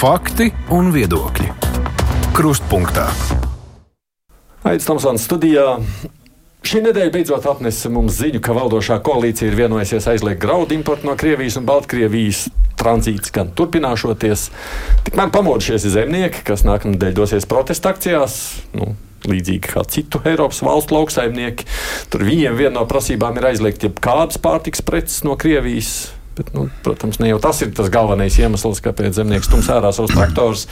Fakti un viedokļi. Krustpunktā. Aizsmeļamies Tomsons studijā. Šī nedēļa beidzot atnesa mums ziņu, ka valdošā koalīcija ir vienojusies aizliegt graudu importu no Krievijas un Baltkrievijas. Tranzīts gan turpināšoties. Tikmēr pamodušies zemnieki, kas nākamnedēļ dosies protesta akcijās. Nu, Līdzīgi kā citu Eiropas valstu lauksaimnieki. Tur viņiem viena no prasībām ir aizliegt jebkādas pārtikas preces no Krievijas. Bet, nu, protams, ne jau tas ir tas galvenais iemesls, kāpēc zemnieks stums ārā savus traktorus.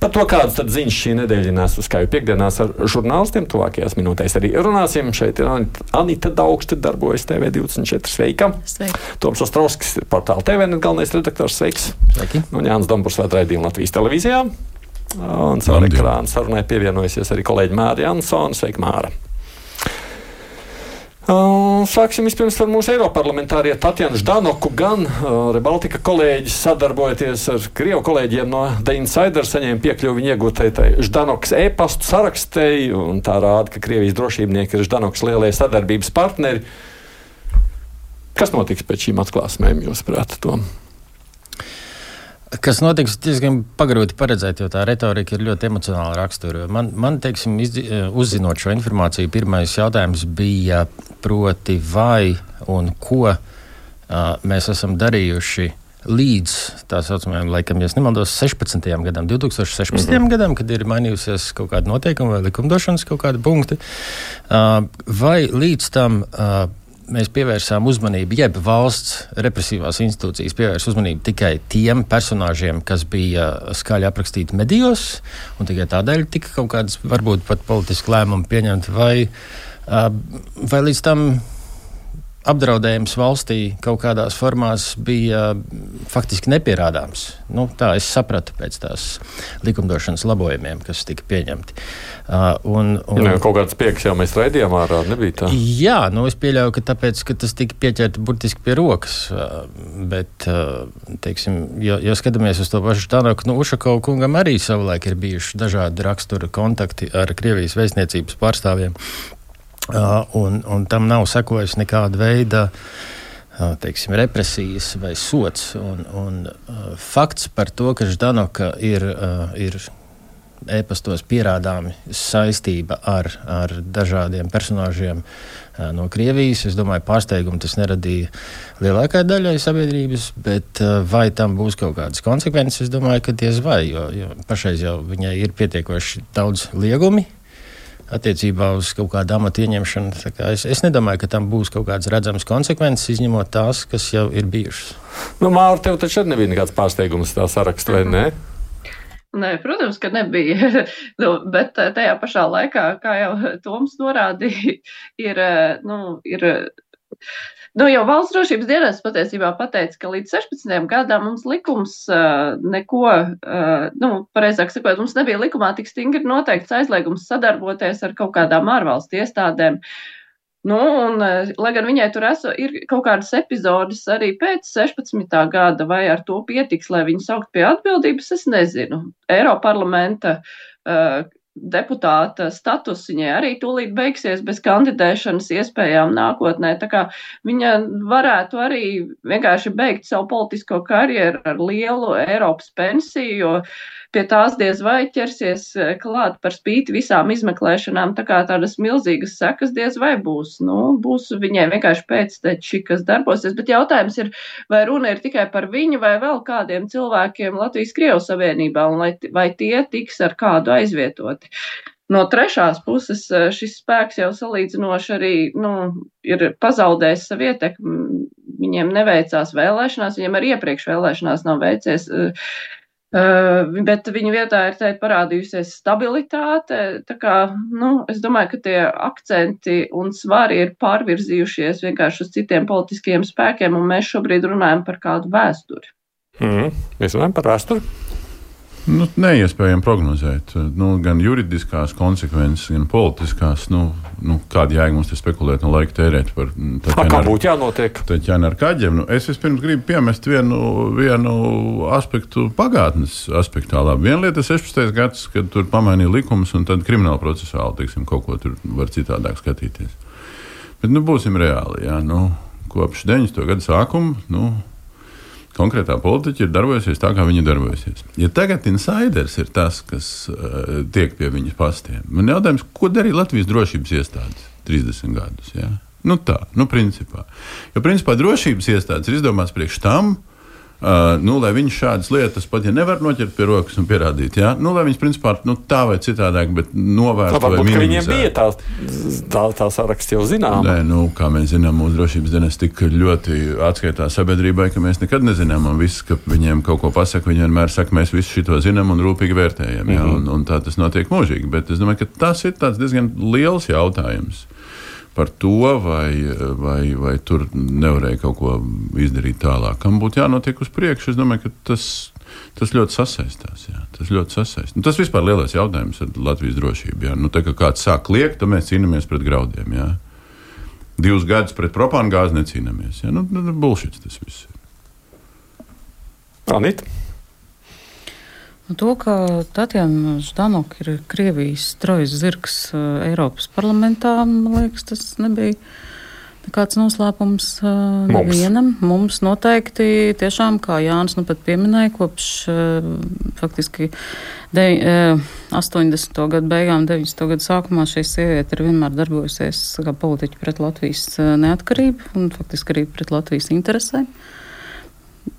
Par to, kādas ziņas šī nedēļa nes uz kāju piekdienās ar žurnālistiem, tuvākajās minūtēs arī runāsim. Šeit ir Anita Daugsta, darbojas TV24. Sveika! Sveika. Toms Ostrovskis ir portāla TV galvenais redaktors. Sveiks! Sveiki! Un Jānis Domburs vēl raidījumu Latvijas televīzijā. Un caur ekrānu sarunai pievienojusies arī kolēģi Māra Jansona. Sveika, Māra! Sāksim vispirms ar mūsu Eiroparlamentārieti Tatjanu Ždanoku. Gan Rebaltika kolēģis sadarbojoties ar Krievu kolēģiem no The Insider saņēma piekļuvi viņa iegūtai Ždanokas e-pastu sarakstei, un tā rāda, ka Krievijas drošībnieki ir Ždanokas lielie sadarbības partneri. Kas notiks pēc šīm atklāsmēm, jūsuprāt, Tom? Kas notiks, diezgan pagrūti paredzēt, jo tā retorika ir ļoti emocionāla rakstura. Man, man teiksim, izdi, uzzinot šo informāciju, pirmais jautājums bija, proti, vai un ko uh, mēs esam darījuši līdz tā saucamajam, laikam, ja nemaldos, 16. gadam, 2016. Mm -hmm. gadam, kad ir mainījusies kaut kāda noteikuma vai likumdošanas kaut kādi punkti, uh, vai līdz tam. Uh, mēs pievērsām uzmanību, jeb valsts represīvās institūcijas pievērsa uzmanību tikai tiem personāžiem, kas bija skaļi aprakstīti medijos, un tikai tādēļ tika kaut kādas, varbūt pat politiski lēmumi pieņemti, vai, vai līdz tam apdraudējums valstī kaut kādās formās bija faktiski nepierādāms. Nu, tā es sapratu pēc tās likumdošanas labojumiem, kas tika pieņemti. Uh, un, un, ne, kaut kāds pieks jau mēs raidījām ārā, nebija tā? Jā, nu es pieļauju, ka tāpēc, ka tas tika pieķerti burtiski pie rokas. Uh, bet, uh, teiksim, ja, ja skatāmies uz to pašu Tanoku, nu, Ušakovu kungam arī savulaik ir bijuši dažādi rakstura kontakti ar Krievijas vēstniecības pārstāvjiem. Uh, un, un tam nav sekojusi nekāda veida uh, teiksim, represijas vai sots. Un, un, uh, fakts par to, ka Ždanoka ir, ir e-pastos pierādāmi saistība ar, ar dažādiem personāžiem no Krievijas. Es domāju, pārsteigumu tas neradīja lielākajai daļai sabiedrības, bet vai tam būs kaut kādas konsekvences, es domāju, ka diez vai, jo, jo pašreiz jau viņai ir pietiekoši daudz liegumi attiecībā uz kaut kādu amatu ieņemšanu. Es, es nedomāju, ka tam būs kaut kādas redzamas konsekvences, izņemot tās, kas jau ir bijušas. Nu, Māra, tev taču nebija nekāds pārsteigums tā sarakstā, vai ne? Nē, protams, ka nebija. nu, bet tajā pašā laikā, kā jau Toms norādīja, ir, nu, ir Nu, jau valsts drošības dienas patiesībā pateica, ka līdz 16 gadam mums likums uh, neko, uh, nu, pareizāk sakot, mums nebija likumā tik stingri noteikts aizliegums sadarboties ar kaut kādām ārvalstu iestādēm. Nu, un, uh, lai gan viņai tur eso, ir kaut kādas epizodes arī pēc 16. gada, vai ar to pietiks, lai viņu saukt pie atbildības, es nezinu. Eiroparlamenta uh, deputāta status viņai arī tūlīt beigsies bez kandidēšanas iespējām nākotnē. Tā kā viņa varētu arī vienkārši beigt savu politisko karjeru ar lielu Eiropas pensiju, jo pie tās diez vai ķersies eh, klāt par spīti visām izmeklēšanām, tā kā tādas milzīgas sekas diez vai būs. Nu, būs viņai vienkārši pēcteči, kas darbosies, bet jautājums ir, vai runa ir tikai par viņu vai vēl kādiem cilvēkiem Latvijas Krievu Savienībā, un vai, tie tiks ar kādu aizvietoti. No trešās puses eh, šis spēks jau salīdzinoši arī nu, ir pazaudējis savu ietekmi. Viņiem neveicās vēlēšanās, viņiem arī iepriekš vēlēšanās nav veicies. Uh, bet viņa vietā ir teikt, parādījusies stabilitāte. Kā, nu, es domāju, ka tie akcenti un svari ir pārvirzījušies vienkārši uz citiem politiskiem spēkiem, un mēs šobrīd runājam par kādu vēsturi. Mm, mēs runājam par vēsturi. Nu, neiespējami prognozēt. Nu, gan juridiskās konsekvences, gan politiskās. Nu, nu, kāda jēga mums te spekulēt un laika tērēt par to? Kā būtu jānotiek? Taķēna ar kaģiem. Nu, es vispirms gribu piemest vienu, vienu aspektu pagātnes aspektā. Labi. Viena lieta ir 16. gads, kad tur pamainīja likumus, un tad krimināla procesāli teiksim, kaut ko tur var citādāk skatīties. Bet nu, būsim reāli. Jā, nu, kopš 90. gada sākuma. Nu, konkrētā politiķa ir darbojusies tā, kā viņa darbojusies. Ja tagad insiders ir tas, kas uh, tiek pie viņas pastiem, man jautājums, ko darīja Latvijas drošības iestādes 30 gadus? Ja? Nu tā, nu principā. Jo principā drošības iestādes ir izdomāts priekš tam, uh, Uh, nu, lai viņš šādas lietas pat ja nevar noķert pie rokas un pierādīt, ja? nu, lai viņš principā nu, tā vai citādāk, bet novērst to varbūt viņiem bija tā, tā, tā saraksts jau zinām. Nē, nu, kā mēs zinām, mūsu drošības dienas tik ļoti atskaitās sabiedrībai, ka mēs nekad nezinām, un viss, ka viņiem kaut ko pasaka, viņi vienmēr saka, mēs visu šo zinām un rūpīgi vērtējam, ja? mm -hmm. un, un tā tas notiek mūžīgi. Bet es domāju, ka tas ir diezgan liels jautājums par to, vai, vai, vai tur nevarēja kaut ko izdarīt tālāk. Kam būtu jānotiek uz priekšu, es domāju, ka tas, tas ļoti sasaistās. Jā. Tas ļoti sasaistās. Nu, tas vispār ir lielais jautājums ar Latvijas drošību. Jā. Nu, tā kā kāds sāk liekt, tad mēs cīnāmies pret graudiem. Jā. Divus gadus pret propānu gāzi necīnāmies. Jā. Nu, nu, bullshit tas viss ir. Anita? Nu, to, ka Tatjana Ždanoka ir Krievijas trojas zirgs uh, Eiropas parlamentā, man liekas, tas nebija nekāds noslēpums uh, Mums. nevienam. Mums noteikti tiešām, kā Jānis nu pat pieminēja, kopš uh, faktiski de, 80. gadu beigām, 90. gadu sākumā šī sieviete ir vienmēr darbojusies kā politiķa pret Latvijas neatkarību un faktiski arī pret Latvijas interesēm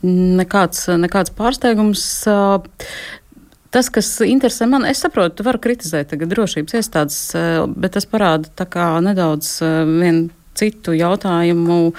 nekāds, nekāds pārsteigums. Tas, kas interesē man, es saprotu, tu vari kritizēt tagad drošības iestādes, bet tas parāda nedaudz vienu citu jautājumu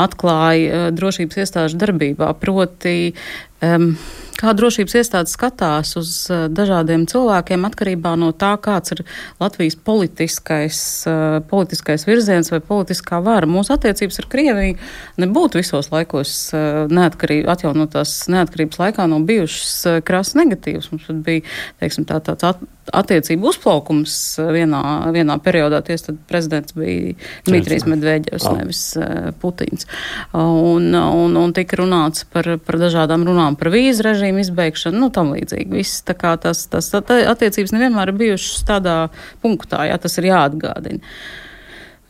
atklāja drošības iestāžu darbībā. Proti, um, kā drošības iestādes skatās uz eh, dažādiem cilvēkiem atkarībā no tā, kāds ir Latvijas politiskais, eh, politiskais virziens vai politiskā vara. Mūsu attiecības ar Krieviju nebūtu visos laikos eh, neatkarība, atjaunotās neatkarības laikā no bijušas krāsas negatīvas. Mums bija, teiksim, tā, tāds at, attiecību uzplaukums vienā, vienā periodā. Tieši tad prezidents bija Dmitrijs Medvēģevs, nevis Putins. Un, un, un tika runāts par, par dažādām runām par vīzu režīmu izbeigšanu, nu, tam līdzīgi. Viss, tā tas, tas attiecības nevienmēr ir bijušas tādā punktā, jā, tas ir jāatgādina. Uh,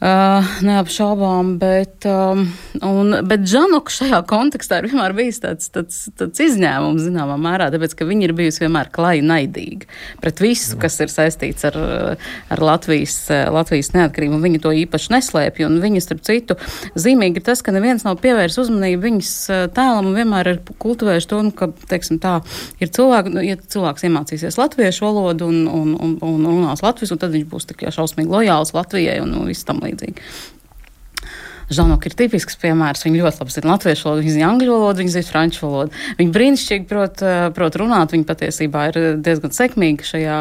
neapšaubām, bet, um, un, bet Džanuka šajā kontekstā ir vienmēr bijis tāds, tāds, tāds izņēmums, zināmā mērā, tāpēc, ka viņa ir bijusi vienmēr klāja naidīga pret visu, kas ir saistīts ar, ar Latvijas, Latvijas neatkarību, un viņa to īpaši neslēpja, un viņa, starp citu, zīmīgi ir tas, ka neviens nav pievērsis uzmanību viņas uh, tēlam, un vienmēr ir kultivējuši to, nu, ka, teiksim tā, ir cilvēki, nu, ja cilvēks iemācīsies latviešu valodu un, un, un, un runās latviešu, tad viņš būs tik šausmīgi lojāls Latvijai un, un viss tam līdzīgi. Žanoka ir tipisks piemērs. Viņa ļoti labi zina latviešu valodu, viņa zina angļu valodu, viņa zina franču valodu. Viņa brīnišķīgi prot, eh, prot runāt, viņa patiesībā ir diezgan sekmīga šajā,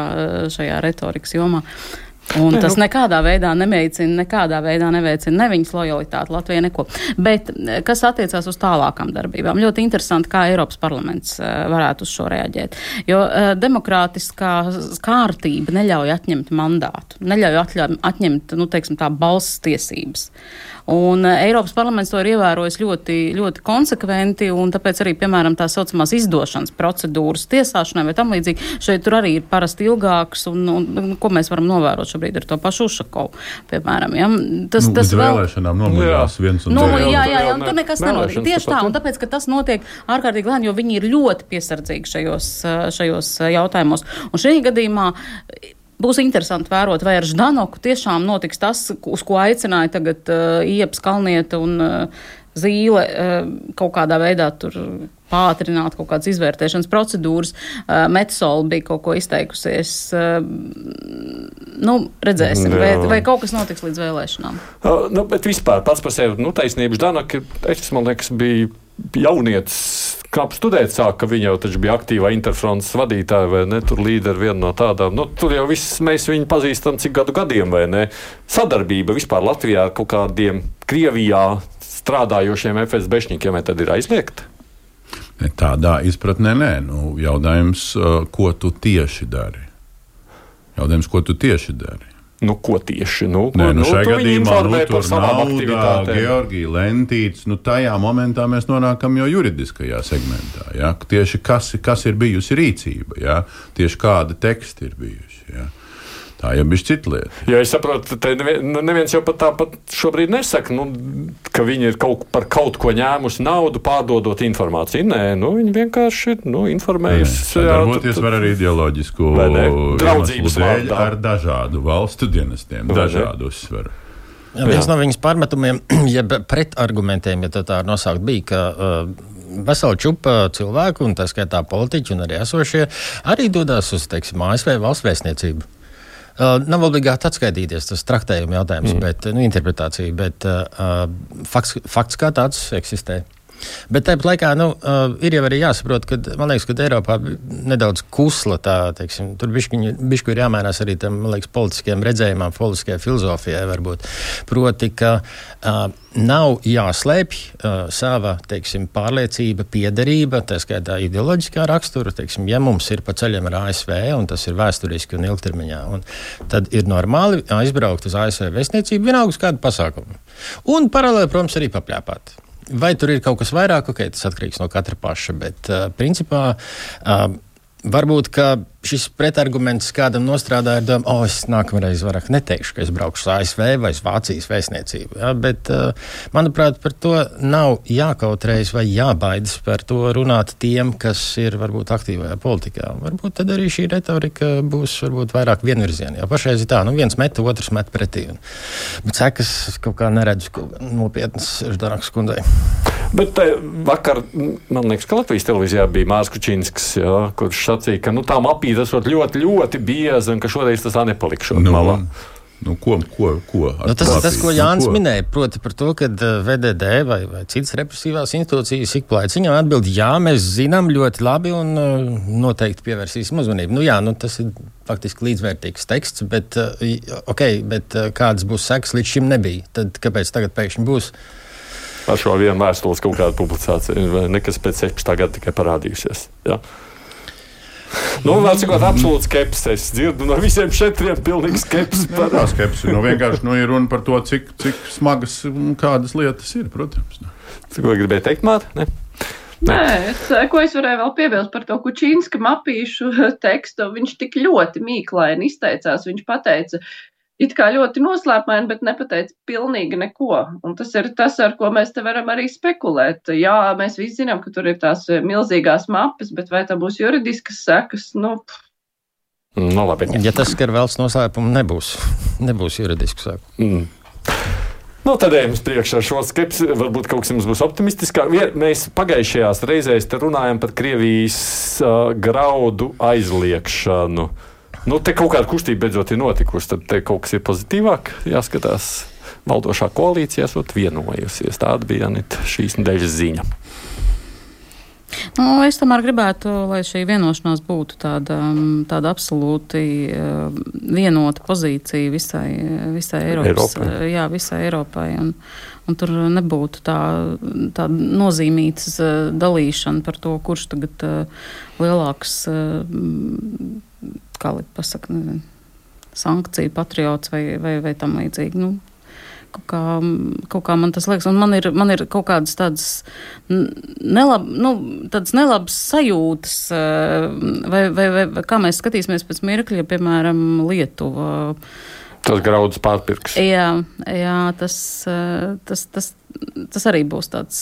šajā retorikas jomā. Un tas nu. nekādā veidā neveicina, nekādā veidā neveicina ne viņas lojalitāti Latvijai, neko. Bet eh, kas attiecās uz tālākām darbībām, ļoti interesanti, kā Eiropas parlaments varētu uz šo reaģēt. Jo uh, demokrātiskā kārtība neļauj atņemt mandātu, neļauj atļauj, atņemt, nu, teiksim tā, balss tiesības. Un eh, Eiropas parlaments to ir ievērojis ļoti, ļoti konsekventi, un tāpēc arī, piemēram, tā saucamās izdošanas procedūras tiesāšanai vai tam līdzīgi, šeit tur arī ir parasti ilgāks, un, un, un ko mēs varam novērot šobrīd ar to pašu Ušakovu, piemēram. Ja? Tas, nu, tas vēl... vēlēšanām nomuļās viens un nu, jā, jā, jā, jā, un tur nekas nenotiek. Tieši tā, un tāpēc, ka tas notiek ārkārtīgi lēni, jo viņi ir ļoti piesardzīgi šajos, šajos jautājumos. Un šī gadījumā Būs interesanti vērot, vai ar Ždanoku tiešām notiks tas, uz ko aicināja tagad uh, Iepas Kalnieta un uh, Zīle uh, kaut kādā veidā tur pātrināt kaut kādas izvērtēšanas procedūras. Uh, Metsola bija kaut ko izteikusies. Uh, nu, redzēsim, vai, vai kaut kas notiks līdz vēlēšanām. Uh, nu, bet vispār pats par sevi, nu, taisnība Ždanaka, es, man liekas, bija jaunietis kā studēt sāk, ka viņa jau taču bija aktīvā interfrontes vadītāja vai ne, tur līderi viena no tādām. Nu, tur jau viss mēs viņu pazīstam cik gadu gadiem vai ne. Sadarbība vispār Latvijā ar kaut kādiem Krievijā strādājošiem FS bešņikiem vai tad ir aizliegta? Tādā izpratnē nē. Nu, jautājums, uh, ko tu tieši dari? Jautājums, ko tu tieši dari? Nu, ko tieši? Nu, Nē, nu, nu, šajā gadījumā nu, tur naudā, Georgija Lentīts, nu, tajā momentā mēs nonākam jau juridiskajā segmentā. Ja? Tieši kas, kas ir bijusi rīcība, ja? tieši kāda teksta ir bijusi. Ja? Tā jau bija cita lieta. Jo es saprotu, ka nevien, nu, neviens jau pat tāpat šobrīd nesaka, nu, ka viņi ir kaut, par kaut ko ņēmusi naudu, pārdodot informāciju. Nē, nu, viņi vienkārši ir nu, informējusi. Darboties var arī ideoloģisku draudzības dēļ ar dažādu valstu dienestiem, dažādu uzsveru. Viens no viņas pārmetumiem, jeb pretargumentiem, ja tā, tā nosaukt, bija, ka uh, vesela čupa cilvēku, un tā skaitā politiķi un arī esošie, arī dodas uz teiksim, ASV valsts vēstniecību. Uh, nav obligāti atskaitīties, tas traktējuma jautājums, mm. bet nu, interpretācija, bet uh, fakts, fakts kā tāds eksistē. Bet tāpat laikā nu, uh, ir jau arī jāsaprot, ka man liekas, ka Eiropā nedaudz kusla tā, teiksim, tur bišķi ir jāmēnās arī tam, man liekas, politiskiem redzējumam, politiskajai filozofijai varbūt. Proti, ka uh, nav jāslēpj uh, sava, teiksim, pārliecība, piederība, tā skaitā ideoloģiskā rakstura. Teiksim, ja mums ir pa ceļam ar ASV, un tas ir vēsturiski un ilgtermiņā, un tad ir normāli aizbraukt uz ASV vēstniecību vienalga uz kādu pasākumu. Un paralēli, protams, arī papļāpāt. Vai tur ir kaut kas vairāk, ok, tas atkarīgs no katra paša, bet uh, principā. Uh, Varbūt šis pretarguments kādam nostrādāja ar domu, oh, es nākamreiz vairāk neteikšu, ka es braukšu uz ASV vai uz Vācijas vēstniecību. Ja? Bet, uh, manuprāt, par to nav jākautrējas vai jābaidas par to runāt tiem, kas ir varbūt aktīvajā politikā. Varbūt tad arī šī retorika būs varbūt vairāk vienvirziena. Jo pašreiz ir tā, nu viens met, otrs met pretī. Un, bet sekas kaut kā neredzu nopietnas Ždanakas kundzei. Bet eh, vakar, man liekas, ka Latvijas televīzijā bija Mārcis Kučinskis, kurš sacīja, ka nu, tā mapīte esot ļoti, ļoti bieza un ka šoreiz tas tā nepalikšot nu, malā. Nu, ko, ko, ko nu, tas ir tas, ko Jānis nu, ko? minēja. Proti, par to, ka eh, VDD vai, vai citas represīvās institūcijas ik pa laikam atbild, jā, mēs zinām ļoti labi un uh, noteikti pievērsīsim uzmanību. Nu, jā, nu, tas ir faktiski līdzvērtīgs teksts, bet, uh, okay, bet kādas būs sekas līdz šim nebija. Tad kāpēc tagad pēkšņi būs? Ar šo vienu vēstules kaut kādu publikāciju, nekas pēc 16. gada tikai parādījusies. Ja? Nu, sakot, absolūti skepsis. Es dzirdu no visiem četriem pilnīgi skepsis. Par... Tā skepsis. Nu, vienkārši nu, ir runa par to, cik, cik smagas un kādas lietas ir, protams. Ko gribēji teikt, Mārta? Ne? Nē, es, ko es varēju vēl piebilst par to Kučīnska mapīšu tekstu. Viņš tik ļoti mīklaini izteicās. Viņš pateica, it kā ļoti noslēpumaini, bet nepateica pilnīgi neko. Un tas ir tas, ar ko mēs te varam arī spekulēt. Jā, mēs visi zinām, ka tur ir tās milzīgās mapes, bet vai tā būs juridiskas sekas? Nu, No, nu, labi. ja tas skar valsts noslēpumu, nebūs, nebūs juridisku seku. Mm. Nu, tad ejam uz priekšu ar šo skepsi. Varbūt kaut kas mums būs optimistiskāk. Mēs pagājušajās reizēs runājam par Krievijas uh, graudu aizliekšanu. Uh, Nu, te kaut kāda kustība beidzot ir notikusi, tad te kaut kas ir pozitīvāk jāskatās. Valdošā koalīcija esot vienojusies. Tāda bija Anita šīs nedēļas ziņa. Nu, es tomēr gribētu, lai šī vienošanās būtu tāda, mm, tāda absolūti uh, vienota pozīcija visai, visai Eiropas, Eiropai. Uh, jā, visai Eiropai. Un, un tur nebūtu tā, tā nozīmītas uh, dalīšana par to, kurš tagad lielāks kā lai pasakā, nezinu, sankciju patriots vai, vai, vai tam līdzīgi. Nu, kaut kā, kaut kā man tas liekas, un man ir, man ir kaut kādas tādas, nelab, nu, tādas nelabas sajūtas, vai, vai, vai, vai kā mēs skatīsimies pēc mirkļa, piemēram, Lietuva. Tas grauds pārpirks. Jā, jā tas, tas, tas, tas arī būs tāds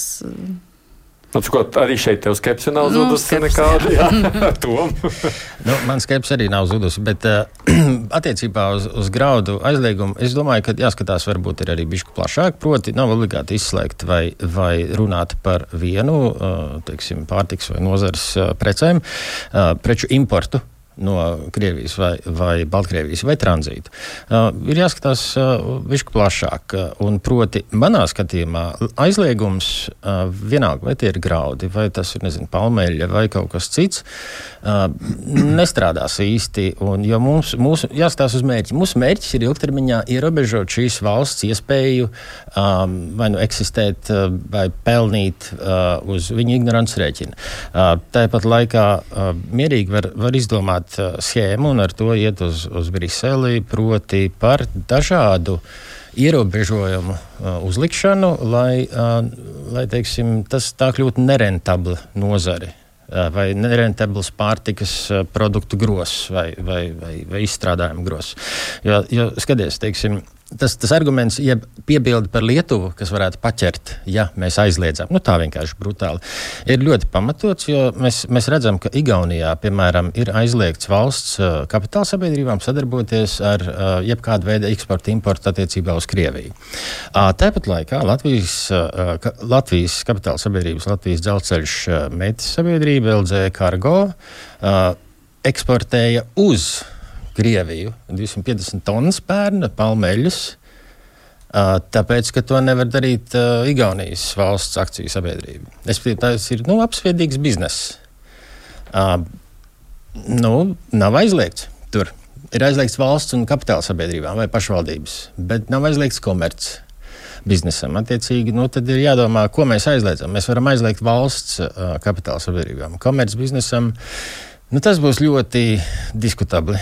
Nu, cikot, arī šeit tev skepse nav nu, zudusi nu, nekāda. Jā, nu, man skepse arī nav zudusi, bet uh, attiecībā uz, uz graudu aizliegumu es domāju, ka jāskatās varbūt ir arī bišku plašāk. Proti, nav obligāti izslēgt vai, vai runāt par vienu uh, teiksim, pārtiks vai nozares uh, precēm, uh, preču importu no Krievijas vai, vai Baltkrievijas vai tranzītu. Uh, ir jāskatās uh, višku plašāk. Uh, un proti, manā skatījumā aizliegums uh, vienalga, vai tie ir graudi, vai tas ir, nezinu, palmeļa vai kaut kas cits, uh, nestrādās īsti. Un, jo mums, mūsu, jāskatās uz mērķi. Mūsu mērķis ir ilgtermiņā ierobežot šīs valsts iespēju um, vai nu eksistēt uh, vai pelnīt uh, uz viņu ignorances rēķina. Uh, tāpat laikā uh, mierīgi var, var izdomāt izstrādāt uh, schēmu un ar to iet uz, uz Briseli, proti par dažādu ierobežojumu uh, uzlikšanu, lai, uh, lai teiksim, tas tā kļūtu nerentabla nozare. vai nerentabls pārtikas produktu gross vai, vai, vai, vai izstrādājumu gross. Jo, jo skaties, teiksim, tas, tas arguments, jeb piebilde par Lietuvu, kas varētu paķert, ja mēs aizliedzam, nu, tā vienkārši brutāli, ir ļoti pamatots. Jo mēs, mēs redzam, ka Igaunijā, piemēram, ir aizliegts valsts uh, kapitāla sabiedrībām sadarboties ar uh, jebkādu veidu eksporta importu attiecībā uz Krieviju. Uh, tāpat laikā Latvijas, Latvijas kapitāla sabiedrības, Latvijas dzelzceļš meitas sabiedrība LZ Cargo eksportēja uz Krieviju 250 tonnas pērna palmeļus. Tāpēc, ka to nevar darīt uh, Igaunijas valsts akciju sabiedrība. Es tas ir nu, apsviedīgs bizness. Uh, nu, nav aizliegts tur. Ir aizliegts valsts un kapitāla sabiedrībām vai pašvaldības, bet nav aizliegts komerces biznesam. Attiecīgi, nu, tad ir jādomā, ko mēs aizliedzam. Mēs varam aizliegt valsts uh, kapitāla sabiedrībām, komerces biznesam. Nu, tas būs ļoti diskutabli.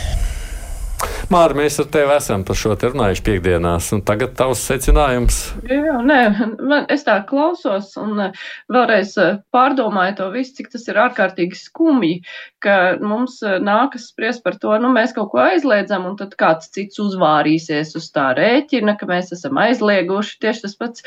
Māri, mēs ar tevi esam par šo te runājuši piekdienās, un tagad tavs secinājums. Jā, nē, man, es tā klausos un eh, vēlreiz eh, pārdomāju to visu, cik tas ir ārkārtīgi skumji, ka mums eh, nākas spriest par to, nu, mēs kaut ko aizliedzam, un tad kāds cits uzvārīsies uz tā rēķina, ka mēs esam aizlieguši. Tieši tas pats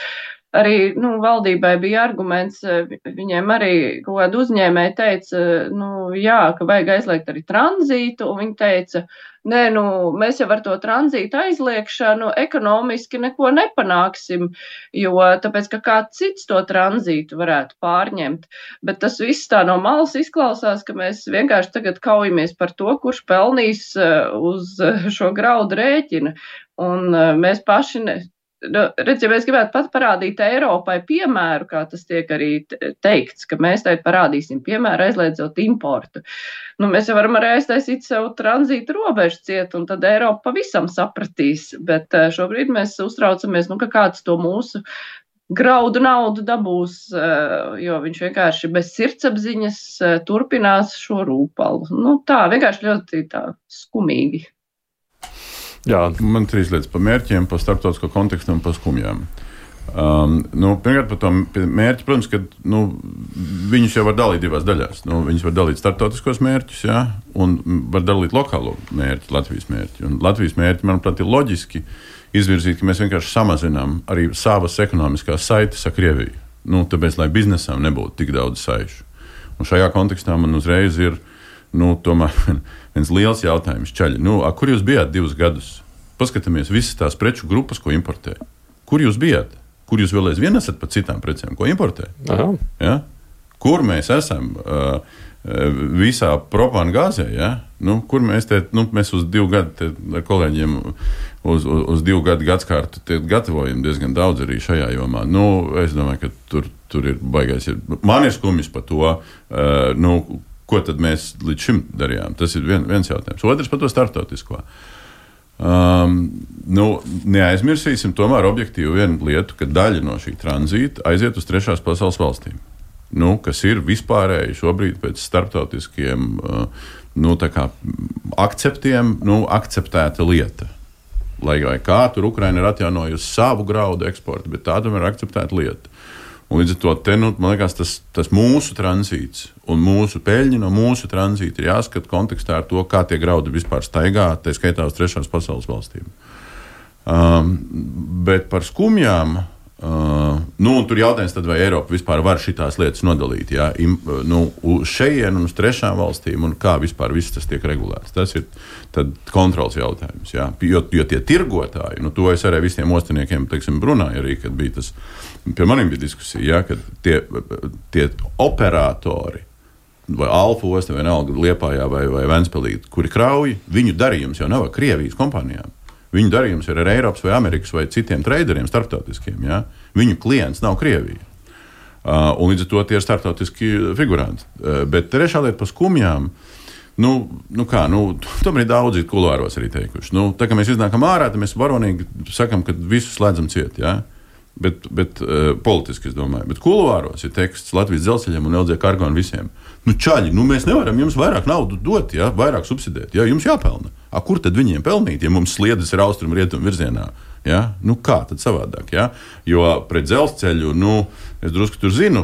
arī nu, valdībai bija arguments, viņiem arī kaut kāda uzņēmēja teica, nu, jā, ka vajag aizliegt arī tranzītu, un viņi teica, nē, nu, mēs jau ar to tranzītu aizliekšanu ekonomiski neko nepanāksim, jo tāpēc, ka kāds cits to tranzītu varētu pārņemt. Bet tas viss tā no malas izklausās, ka mēs vienkārši tagad kaujamies par to, kurš pelnīs eh, uz šo graudu rēķina. Un eh, mēs paši ne, nu, redz, ja mēs gribētu pat parādīt Eiropai piemēru, kā tas tiek arī teikts, ka mēs tai parādīsim piemēru aizliedzot importu. Nu, mēs jau varam arī aiztaisīt sev tranzītu robežu ciet, un tad Eiropa pavisam sapratīs. Bet eh, šobrīd mēs uztraucamies, nu, ka kāds to mūsu graudu naudu dabūs, eh, jo viņš vienkārši bez sirdsapziņas eh, turpinās šo rūpalu. Nu, tā vienkārši ļoti tā skumīgi. Jā. Man trīs lietas par mērķiem, par starptautisko kontekstu un par skumjām. Um, nu, pirmkārt, par to mērķi, protams, ka nu, viņus jau var dalīt divās daļās. Nu, viņus var dalīt starptautiskos mērķus, jā, un var dalīt lokālo mērķi, Latvijas mērķi. Un Latvijas mērķi, manuprāt, ir loģiski izvirzīt, ka mēs vienkārši samazinām arī savas ekonomiskās saites ar Krieviju. Nu, tāpēc, lai biznesam nebūtu tik daudz saišu. Un šajā kontekstā man uzreiz ir nu, tomēr viens liels jautājums. Čaļi, nu, a, kur jūs bijāt divus gadus? Paskatāmies visas tās preču grupas, ko importē. Kur jūs bijāt? Kur jūs vēl aizvien esat par citām precēm, ko importē? Ja? Kur mēs esam? Uh, visā propagāzē, ja? nu, kur mēs te nu, mēs uz divu gadu ar kolēģiem, uz, uz, uz divu gadu gadsimtu gatavojam diezgan daudz arī šajā jomā. Nu, es domāju, ka tur, tur ir baigais. Ir. Man ir skumjas par to, uh, nu, Ko tad mēs līdz šim darījām? Tas ir vien, viens jautājums. Otrs par to startautisko. Um, nu, neaizmirsīsim tomēr objektīvi vienu lietu, ka daļa no šī tranzīta aiziet uz trešās pasaules valstīm. Nu, kas ir vispārēji šobrīd pēc starptautiskiem uh, nu, akceptiem, nu, akceptēta lieta. Lai kā tur Ukraina ir atjaunojusi savu graudu eksportu, bet tā tomēr ir akceptēta lieta. Un līdz ar to te, nu, man liekas, tas, tas mūsu tranzīts un mūsu peļņa no mūsu tranzīta ir jāskata kontekstā ar to, kā tie graudi vispār staigā, tā skaitā uz trešās pasaules valstīm. Um, bet par skumjām. Uh, nu, tur jautājums, tad, vai Eiropa vispār var šīs lietas nodalīt ja? Im, nu, uz šejienes un uz trešām valstīm, un kā vispār viss tas tiek regulēts. Tas ir kontrols jautājums. Ja? Jo, jo tie tirgotāji, nu, to es arī visiem ostiniekiem teiksim, runāju, arī, kad bija tas Pie maniem bija diskusija, ja, ka tie, tie operatori, vai Alfa osta, vai Nalga Liepājā, vai, vai Ventspēlī, kuri krauj, viņu darījums jau nav Krievijas kompānijām. Viņu darījums ir ar Eiropas, vai Amerikas, vai citiem traderiem, starptautiskiem. Ja? Viņu klients nav Krievija. Uh, un līdz ar to tie ir starptautiski figuranti. Uh, bet trešā lieta par skumjām. Nu, nu kā, nu, tomēr ir daudzi kulāros arī teikuši. Nu, tā kā mēs iznākam ārā, tad mēs varonīgi sakam, ka visus slēdzam ciet. Ja? Bet, bet uh, politiski es domāju, bet kuluāros ir teksts Latvijas dzelzceļam un LG kargo un visiem. Nu, čaļi, nu, mēs nevaram jums vairāk naudu dot, ja, vairāk subsidēt. Ja, jums jāpelna. A, kur tad viņiem pelnīt, ja mums sliedas ir austrumu rietumu virzienā? Ja? Nu, kā tad savādāk? Ja? Jo pret dzelzceļu nu, es drusku tur zinu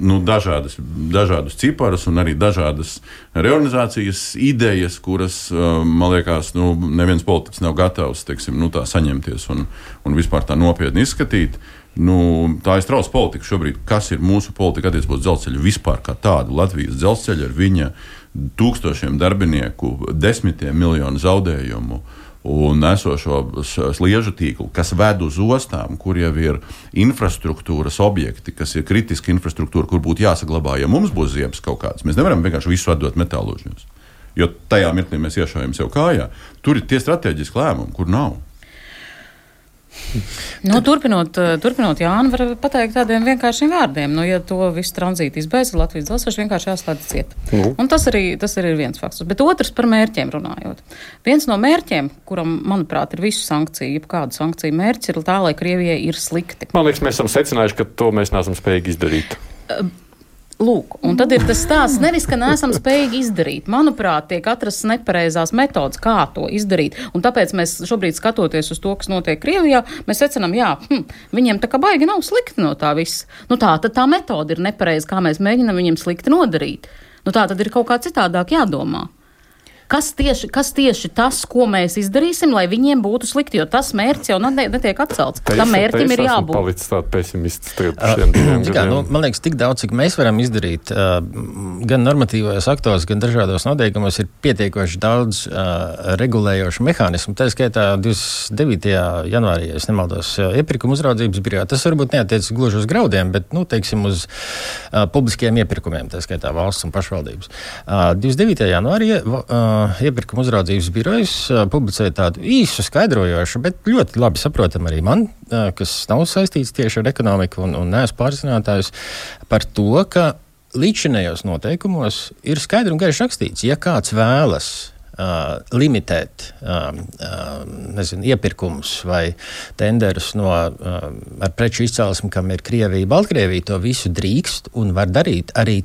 nu, dažādas, dažādus ciparus un arī dažādas reorganizācijas idejas, kuras man liekas, nu, neviens politiķis nav gatavs teiksim, nu, saņemties un, un vispār tā nopietni izskatīt. Nu, tā ir strauja politika šobrīd. Kas ir mūsu politika attiecībā uz dzelzceļu vispār kā tādu? Latvijas dzelzceļa ar viņa tūkstošiem darbinieku, desmitiem miljonu zaudējumu. Un esošo sliežu tīklu, kas ved uz ostām, kur jau ir infrastruktūras objekti, kas ir kritiska infrastruktūra, kur būtu jāsaglabā, ja mums būs ziepes kaut kādas. Mēs nevaram vienkārši visu atdot metālūžņos. Jo tajā mirklī mēs iešaujam sev kājā. Tur ir tie strateģiski lēmumi, kur nav. Nu, turpinot, eh, turpinot Jānu, var pateikt tādiem vienkāršiem vārdiem. Nu, ja to visu tranzītu izbeidz, Latvijas dzelzceļš vienkārši jāslēdz ciet. Nu. Un tas arī, tas arī ir viens fakts. Bet otrs par mērķiem runājot. Viens no mērķiem, kuram, manuprāt, ir visu sankciju, jebkādu sankciju mērķis, ir tā, lai Krievijai ir slikti. Man liekas, mēs esam secinājuši, ka to mēs neesam spējīgi izdarīt. Uh, Lūk, un tad ir tas stāsts, nevis, ka neesam spējīgi izdarīt. Manuprāt, tiek atrastas nepareizās metodas, kā to izdarīt. Un tāpēc mēs šobrīd, skatoties uz to, kas notiek Krievijā, mēs secinām, jā, hm, viņiem tā kā baigi nav slikti no tā visa. Nu tā tad tā metode ir nepareiza, kā mēs mēģinām viņiem slikti nodarīt. Nu tā tad ir kaut kā citādāk jādomā. Kas tieši, kas tieši tas, ko mēs izdarīsim, lai viņiem būtu slikti, jo tas mērķis jau netiek atcelts. Tā Tam mērķim ir jābūt. Palicis tāds pesimists šiem diviem gadiem. Nu, man liekas, tik daudz, cik mēs varam izdarīt, gan normatīvajos aktos, gan dažādos noteikumos, ir pietiekoši daudz regulējošu mehānismu. Tā skaitā 29. janvārī, ja nemaldos, iepirkuma uzraudzības birojā. Tas varbūt neatiecas gluži uz graudiem, bet, nu, teiksim, uz uh, publiskiem iepirkumiem, tā skaitā valsts un pašvaldības. Uh, 29. janvārī uh, iepirkuma uzraudzības birojas publicēja tādu īsu, skaidrojošu, bet ļoti labi saprotamu arī man, kas nav saistīts tieši ar ekonomiku un, un neesmu pārzinātājs par to, ka līdzinējos noteikumos ir skaidri un gaiši rakstīts, ja kāds vēlas Uh, limitēt uh, uh, nezinu, iepirkumus vai tenderus no, ar preču izcelsmi, kam ir Krievija, Baltkrievija, to visu drīkst un var darīt arī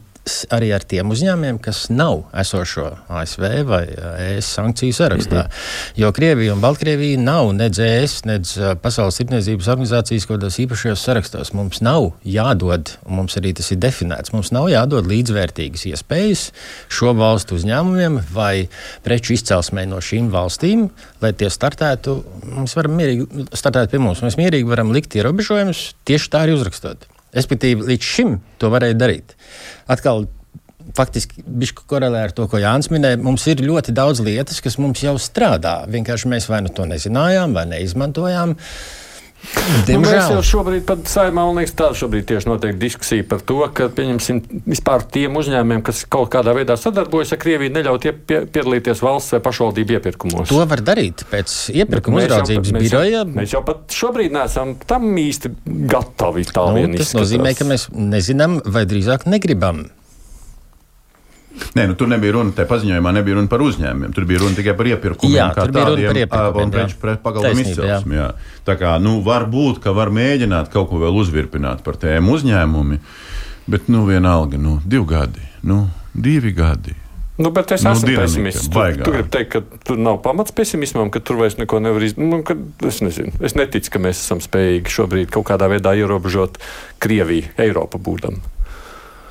arī ar tiem uzņēmumiem, kas nav esošo ASV vai ES sankciju sarakstā. Mm -hmm. Jo Krievija un Baltkrievija nav nedz ES, nedz Pasaules tirdzniecības organizācijas kaut kādos īpašajos sarakstos. Mums nav jādod, un mums arī tas ir definēts, mums nav jādod līdzvērtīgas iespējas šo valstu uzņēmumiem vai preču izcelsmē no šīm valstīm, lai tie startētu. Mēs varam mierīgi startēt pie mums. Mēs mierīgi varam likt ierobežojumus tieši tā arī uzrakstot. Respektīvi, līdz šim to varēja darīt. Atkal faktiski bišku korelē ar to, ko Jānis minēja. Mums ir ļoti daudz lietas, kas mums jau strādā. Vienkārši mēs vai nu to nezinājām, vai neizmantojām. Uh, Nu, mēs jau šobrīd pat saimā, man liekas, tāda šobrīd tieši notiek diskusija par to, ka, pieņemsim, vispār tiem uzņēmumiem, kas kaut kādā veidā sadarbojas ar Krieviju, neļaut pie, piedalīties valsts vai pašvaldību iepirkumos. To var darīt pēc iepirkuma uzraudzības biroja. Mēs, mēs jau pat šobrīd neesam tam īsti gatavi. Nu, tas nozīmē, ka mēs nezinām vai drīzāk negribam Nē, nu, tur nebija runa, tajā paziņojumā nebija runa par uzņēmumiem. Tur bija runa tikai par iepirkumiem, jā, kā tādiem un preču pagalmu izcelsmi. Tā kā, nu, var būt, ka var mēģināt kaut ko vēl uzvirpināt par tēmu uzņēmumi, bet, nu, vienalga, nu, divi gadi, nu, divi gadi. Nu, bet es nu, esmu pesimists. Tu, tu gribi teikt, ka tur nav pamats pesimismam, ka tur vairs neko nevar izdarīt. Nu, es nezinu. Es neticu, ka mēs esam spējīgi šobrīd kaut kādā veidā ierobežot Krieviju, Eiropu būdam.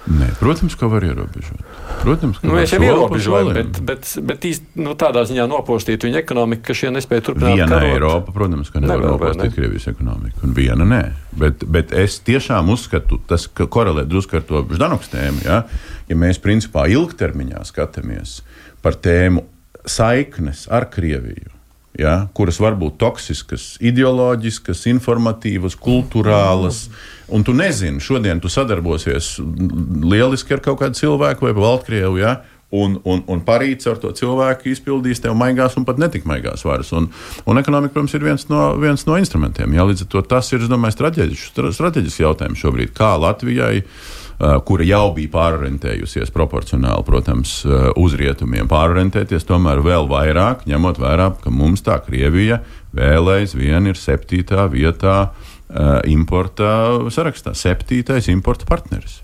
Nē, protams, ka var ierobežot. Protams, ka nu, mēs jau ierobežojam, bet, bet, bet īsti, nu, tādā ziņā nopostīt viņa ekonomiku, ka šie nespēja turpināt. Viena karot. Eiropa, protams, ka nevar, nevar nopostīt ne? Krievijas ekonomiku, un viena nē. Bet, bet es tiešām uzskatu, tas korelē drusku ar to Ždanoks tēmu. Ja? ja mēs principā ilgtermiņā skatāmies par tēmu saiknes ar Krieviju ja, kuras var būt toksiskas, ideoloģiskas, informatīvas, kultūrālas. Un tu nezini, šodien tu sadarbosies lieliski ar kaut kādu cilvēku vai Baltkrievu. Ja, Un, un, un parīts ar to cilvēku izpildīs tev maigās un pat netik maigās varas. Un, un ekonomika, protams, ir viens no, viens no instrumentiem. Jā, līdz ar to tas ir, es domāju, strateģisks jautājums šobrīd. Kā Latvijai uh, kura jau bija pārorientējusies proporcionāli, protams, eh, uz rietumiem, pārorientēties tomēr vēl vairāk, ņemot vērā, ka mums tā Krievija vēl aizvien ir septītā vietā eh, importa sarakstā, septītais importa partneris.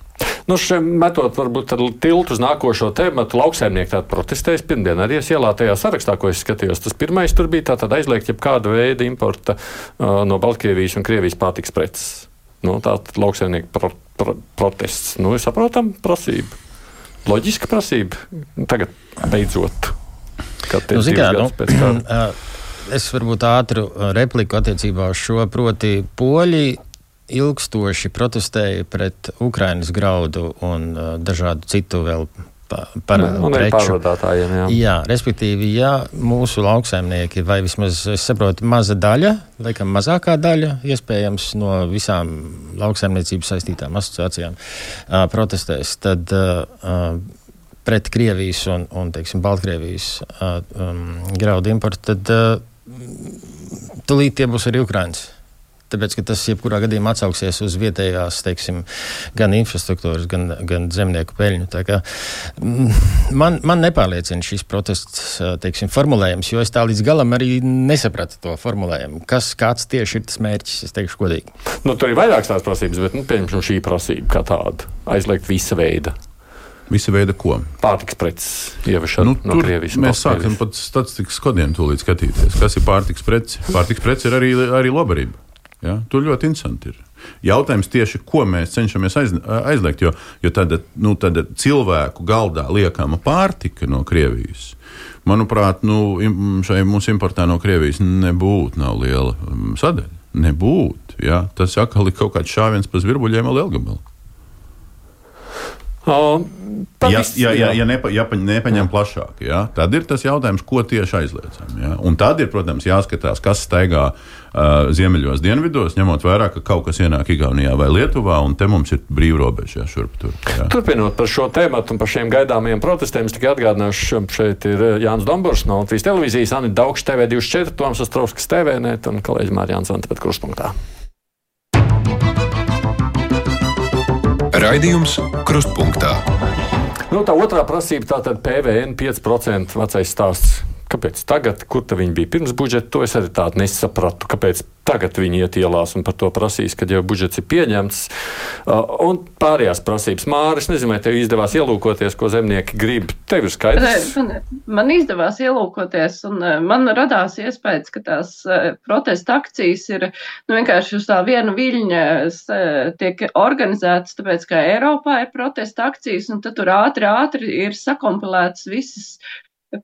Nu, šiem metot varbūt ar tiltu uz nākošo tēmu, lauksaimnieki tātad protestēs pirmdien arī ielā tajā sarakstā, ko es skatījos. Tas pirmais tur bija tātad aizliegt jebkāda veida importa uh, no Baltkrievijas un Krievijas pārtiks preces. Nu, tātad lauksaimnieku pro, pro, protests. Nu, ir saprotam prasība. Loģiska prasība. Tagad beidzot. Nu, zikā, nu, es varbūt ātru repliku attiecībā uz šo, proti poļi ilgstoši protestēja pret Ukrainas graudu un dažādu citu vēl pārvadātājiem. Jā. jā, respektīvi, ja mūsu lauksaimnieki, vai vismaz es saprotu, maza daļa, laikam mazākā daļa, iespējams, no visām lauksaimniecības saistītām asociācijām uh, protestēs, tad uh, pret Krievijas un, un teiksim, Baltkrievijas uh, um, graudu importu, tad uh, tulīt tie būs arī Ukrainas. Tāpēc, tas jebkurā gadījumā atsauksies uz vietējās, teiksim, gan infrastruktūras, gan, gan zemnieku peļņu. Kā, mm, man, man nepārliecina šis protests teiksim, formulējums, jo es tā līdz galam arī nesapratu to formulējumu. Kas, kāds tieši ir tas mērķis, es teikšu godīgi. Nu, tur ir vairākas tās prasības, bet nu, pieņemsim šī prasība kā tāda - aizliegt visa veida. Visa veida ko? Pārtiks preces ieviešana nu, no Krievijas. Mēs sākam pat statistikas kodiem tūlīt skatīties. Kas ir pārtiks preci? Pārtiks preci ir arī, arī labarība. Ja? Tur ļoti interesanti ir. Jautājums tieši, ko mēs cenšamies aiz, aizliegt, jo, jo tad, nu, tad cilvēku galdā liekama pārtika no Krievijas. Manuprāt, nu, šai mūsu importā no Krievijas nebūtu liela sadaļa. Nebūtu. Ja? Tas atkal ir kaut kāds šāviens pa zvirbuļiem vēl lielgabalu. Uh, ja, ja, ja, ja, nepa, ja nepaņem jā. plašāk, ja, tad ir tas jautājums, ko tieši aizliedzam. Ja. Un tad ir, protams, jāskatās, kas staigā uh, ziemeļos, dienvidos, ņemot vērā, ka kaut kas ienāk Igaunijā vai Lietuvā, un te mums ir brīvrobeža ja, šurp tur. Ja. Turpinot par šo tēmu un par šiem gaidāmajiem protestiem, es tikai atgādināšu, šeit ir Jānis Dombors no Latvijas televīzijas, Anita Daugš TV 24, Toms Ostrovskis TV net un kolēģis Mārjāns Antepet Kruspunktā. Raidījums Krustpunktā. Nu, tā otrā prasība tātad PVN 5% vecais stāsts. Kāpēc tagad, kur viņi bija pirms budžeta, to es arī tādu nesapratu. Kāpēc tagad viņi iet ielās un par to prasīs, kad jau budžets ir pieņemts. Uh, un pārējās prasības Māris, nezinu, vai tev izdevās ielūkoties, ko zemnieki grib. Tev ir skaidrs. Man, man izdevās ielūkoties, un uh, man radās iespējas, ka tās uh, protesta akcijas ir nu, vienkārši uz tā vienu viļņa tiek organizētas, tāpēc, ka Eiropā ir protesta akcijas, un tad tur ātri, ātri ir sakompilētas visas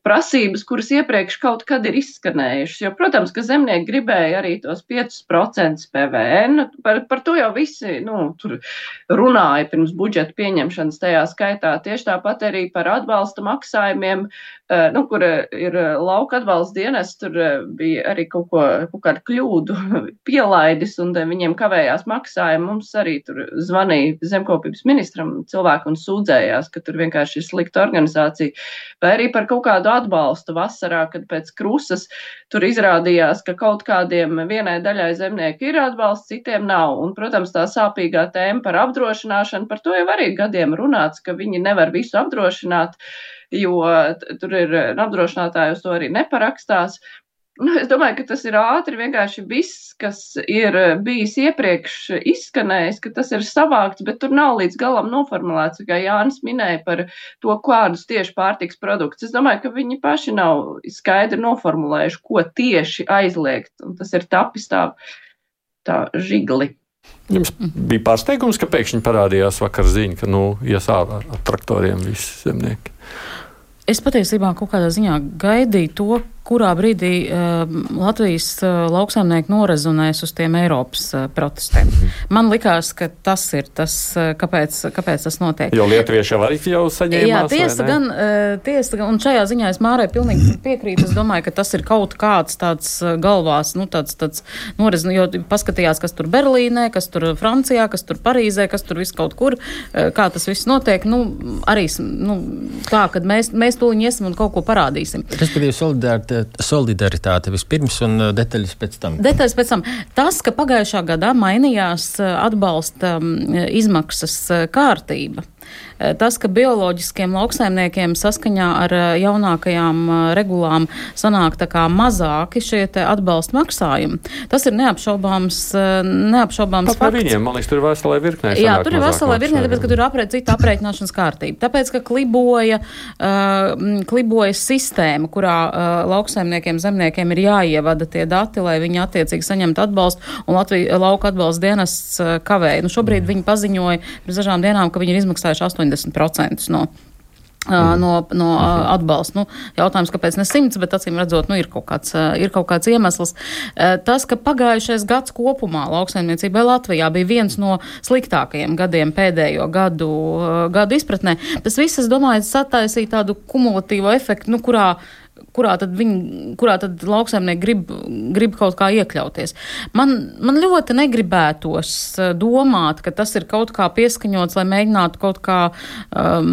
prasības, kuras iepriekš kaut kad ir izskanējušas. Jo, protams, ka zemnieki gribēja arī tos 5% PVN. Par, par to jau visi nu, runāja pirms budžeta pieņemšanas, tajā skaitā tieši tāpat arī par atbalsta maksājumiem, nu, kur ir lauka atbalsta dienas, tur eh, bija arī kaut, ko, kaut kādu kļūdu pielaidis, un viņiem kavējās maksājumi. Mums arī tur zvanīja zemkopības ministram cilvēku un sūdzējās, ka tur vienkārši ir slikta organizācija, vai arī par kaut kā kādu atbalstu vasarā, kad pēc krusas tur izrādījās, ka kaut kādiem vienai daļai zemnieku ir atbalsts, citiem nav. Un, protams, tā sāpīgā tēma par apdrošināšanu, par to jau arī gadiem runāts, ka viņi nevar visu apdrošināt, jo tur ir apdrošinātāji uz to arī neparakstās. Nu, es domāju, ka tas ir ātri. Vienkārši viss, kas ir bijis iepriekš izskanējis, ka tas ir savākts, bet tur nav līdz galam noformulēts. Kā Jānis minēja par to, kādus tieši pārtiks produktus. Es domāju, ka viņi paši nav skaidri noformulējuši, ko tieši aizliegt. Un tas ir tapis tā, tā žigli. Jums bija pārsteigums, ka pēkšņi parādījās vakar ziņa, ka nu, ies ārā ar traktoriem visi zemnieki. Es patiesībā kaut kādā ziņā gaidīju to, kurā brīdī uh, Latvijas uh, lauksaimnieki norezonēs uz tiem Eiropas uh, protestiem. Man likās, ka tas ir tas, uh, kāpēc, kāpēc tas notiek. Jo lietuvieši jau arī jau saņēma. Jā, tiesa gan, uh, tiesa gan, un šajā ziņā es Mārai pilnīgi piekrītu. Es domāju, ka tas ir kaut kāds tāds galvās, nu tāds, tāds norezonē, jo paskatījās, kas tur Berlīnē, kas tur Francijā, kas tur Parīzē, kas tur viss kaut kur, uh, kā tas viss notiek. Nu, arī, nu, tā, kad mēs, mēs tūliņ iesim un kaut ko parādīsim. Respektīvi, solidaritāte solidaritāte vispirms un uh, detaļas pēc tam. Detaļas pēc tam. Tas, ka pagājušā gadā mainījās uh, atbalsta um, izmaksas kārtība. Tas, ka bioloģiskiem lauksaimniekiem saskaņā ar jaunākajām regulām sanāk tā kā mazāki šie atbalsta maksājumi, tas ir neapšaubāms, neapšaubāms Pat fakts. Viņiem, man liekas, tur ir veselē virknē. Jā, tur ir veselē virknē, tāpēc, ka tur ir aprē, cita aprēķināšanas kārtība. Tāpēc, ka kliboja, uh, kliboja sistēma, kurā uh, lauksaimniekiem, zemniekiem ir jāievada tie dati, lai viņi attiecīgi saņemtu atbalstu, un Latvija lauka atbalsta dienests kavēja. Nu, šobrīd mm. viņi paziņoja pirms dažām dienām, ka viņi ir izmaksājuši 80% no Mm. no, no mm. atbalsta. Nu, jautājums, kāpēc ne simts, bet acīm redzot, nu, ir, kaut kāds, ir kaut kāds iemesls. Tas, ka pagājušais gads kopumā lauksaimniecībai Latvijā bija viens no sliktākajiem gadiem pēdējo gadu, gadu izpratnē, tas viss, es domāju, sataisīja tādu kumulatīvu efektu, nu, kurā kurā tad, viņi, kurā tad lauksaimnieki grib, grib kaut kā iekļauties. Man, man ļoti negribētos eh, domāt, ka tas ir kaut kā pieskaņots, lai mēģinātu kaut kā, um,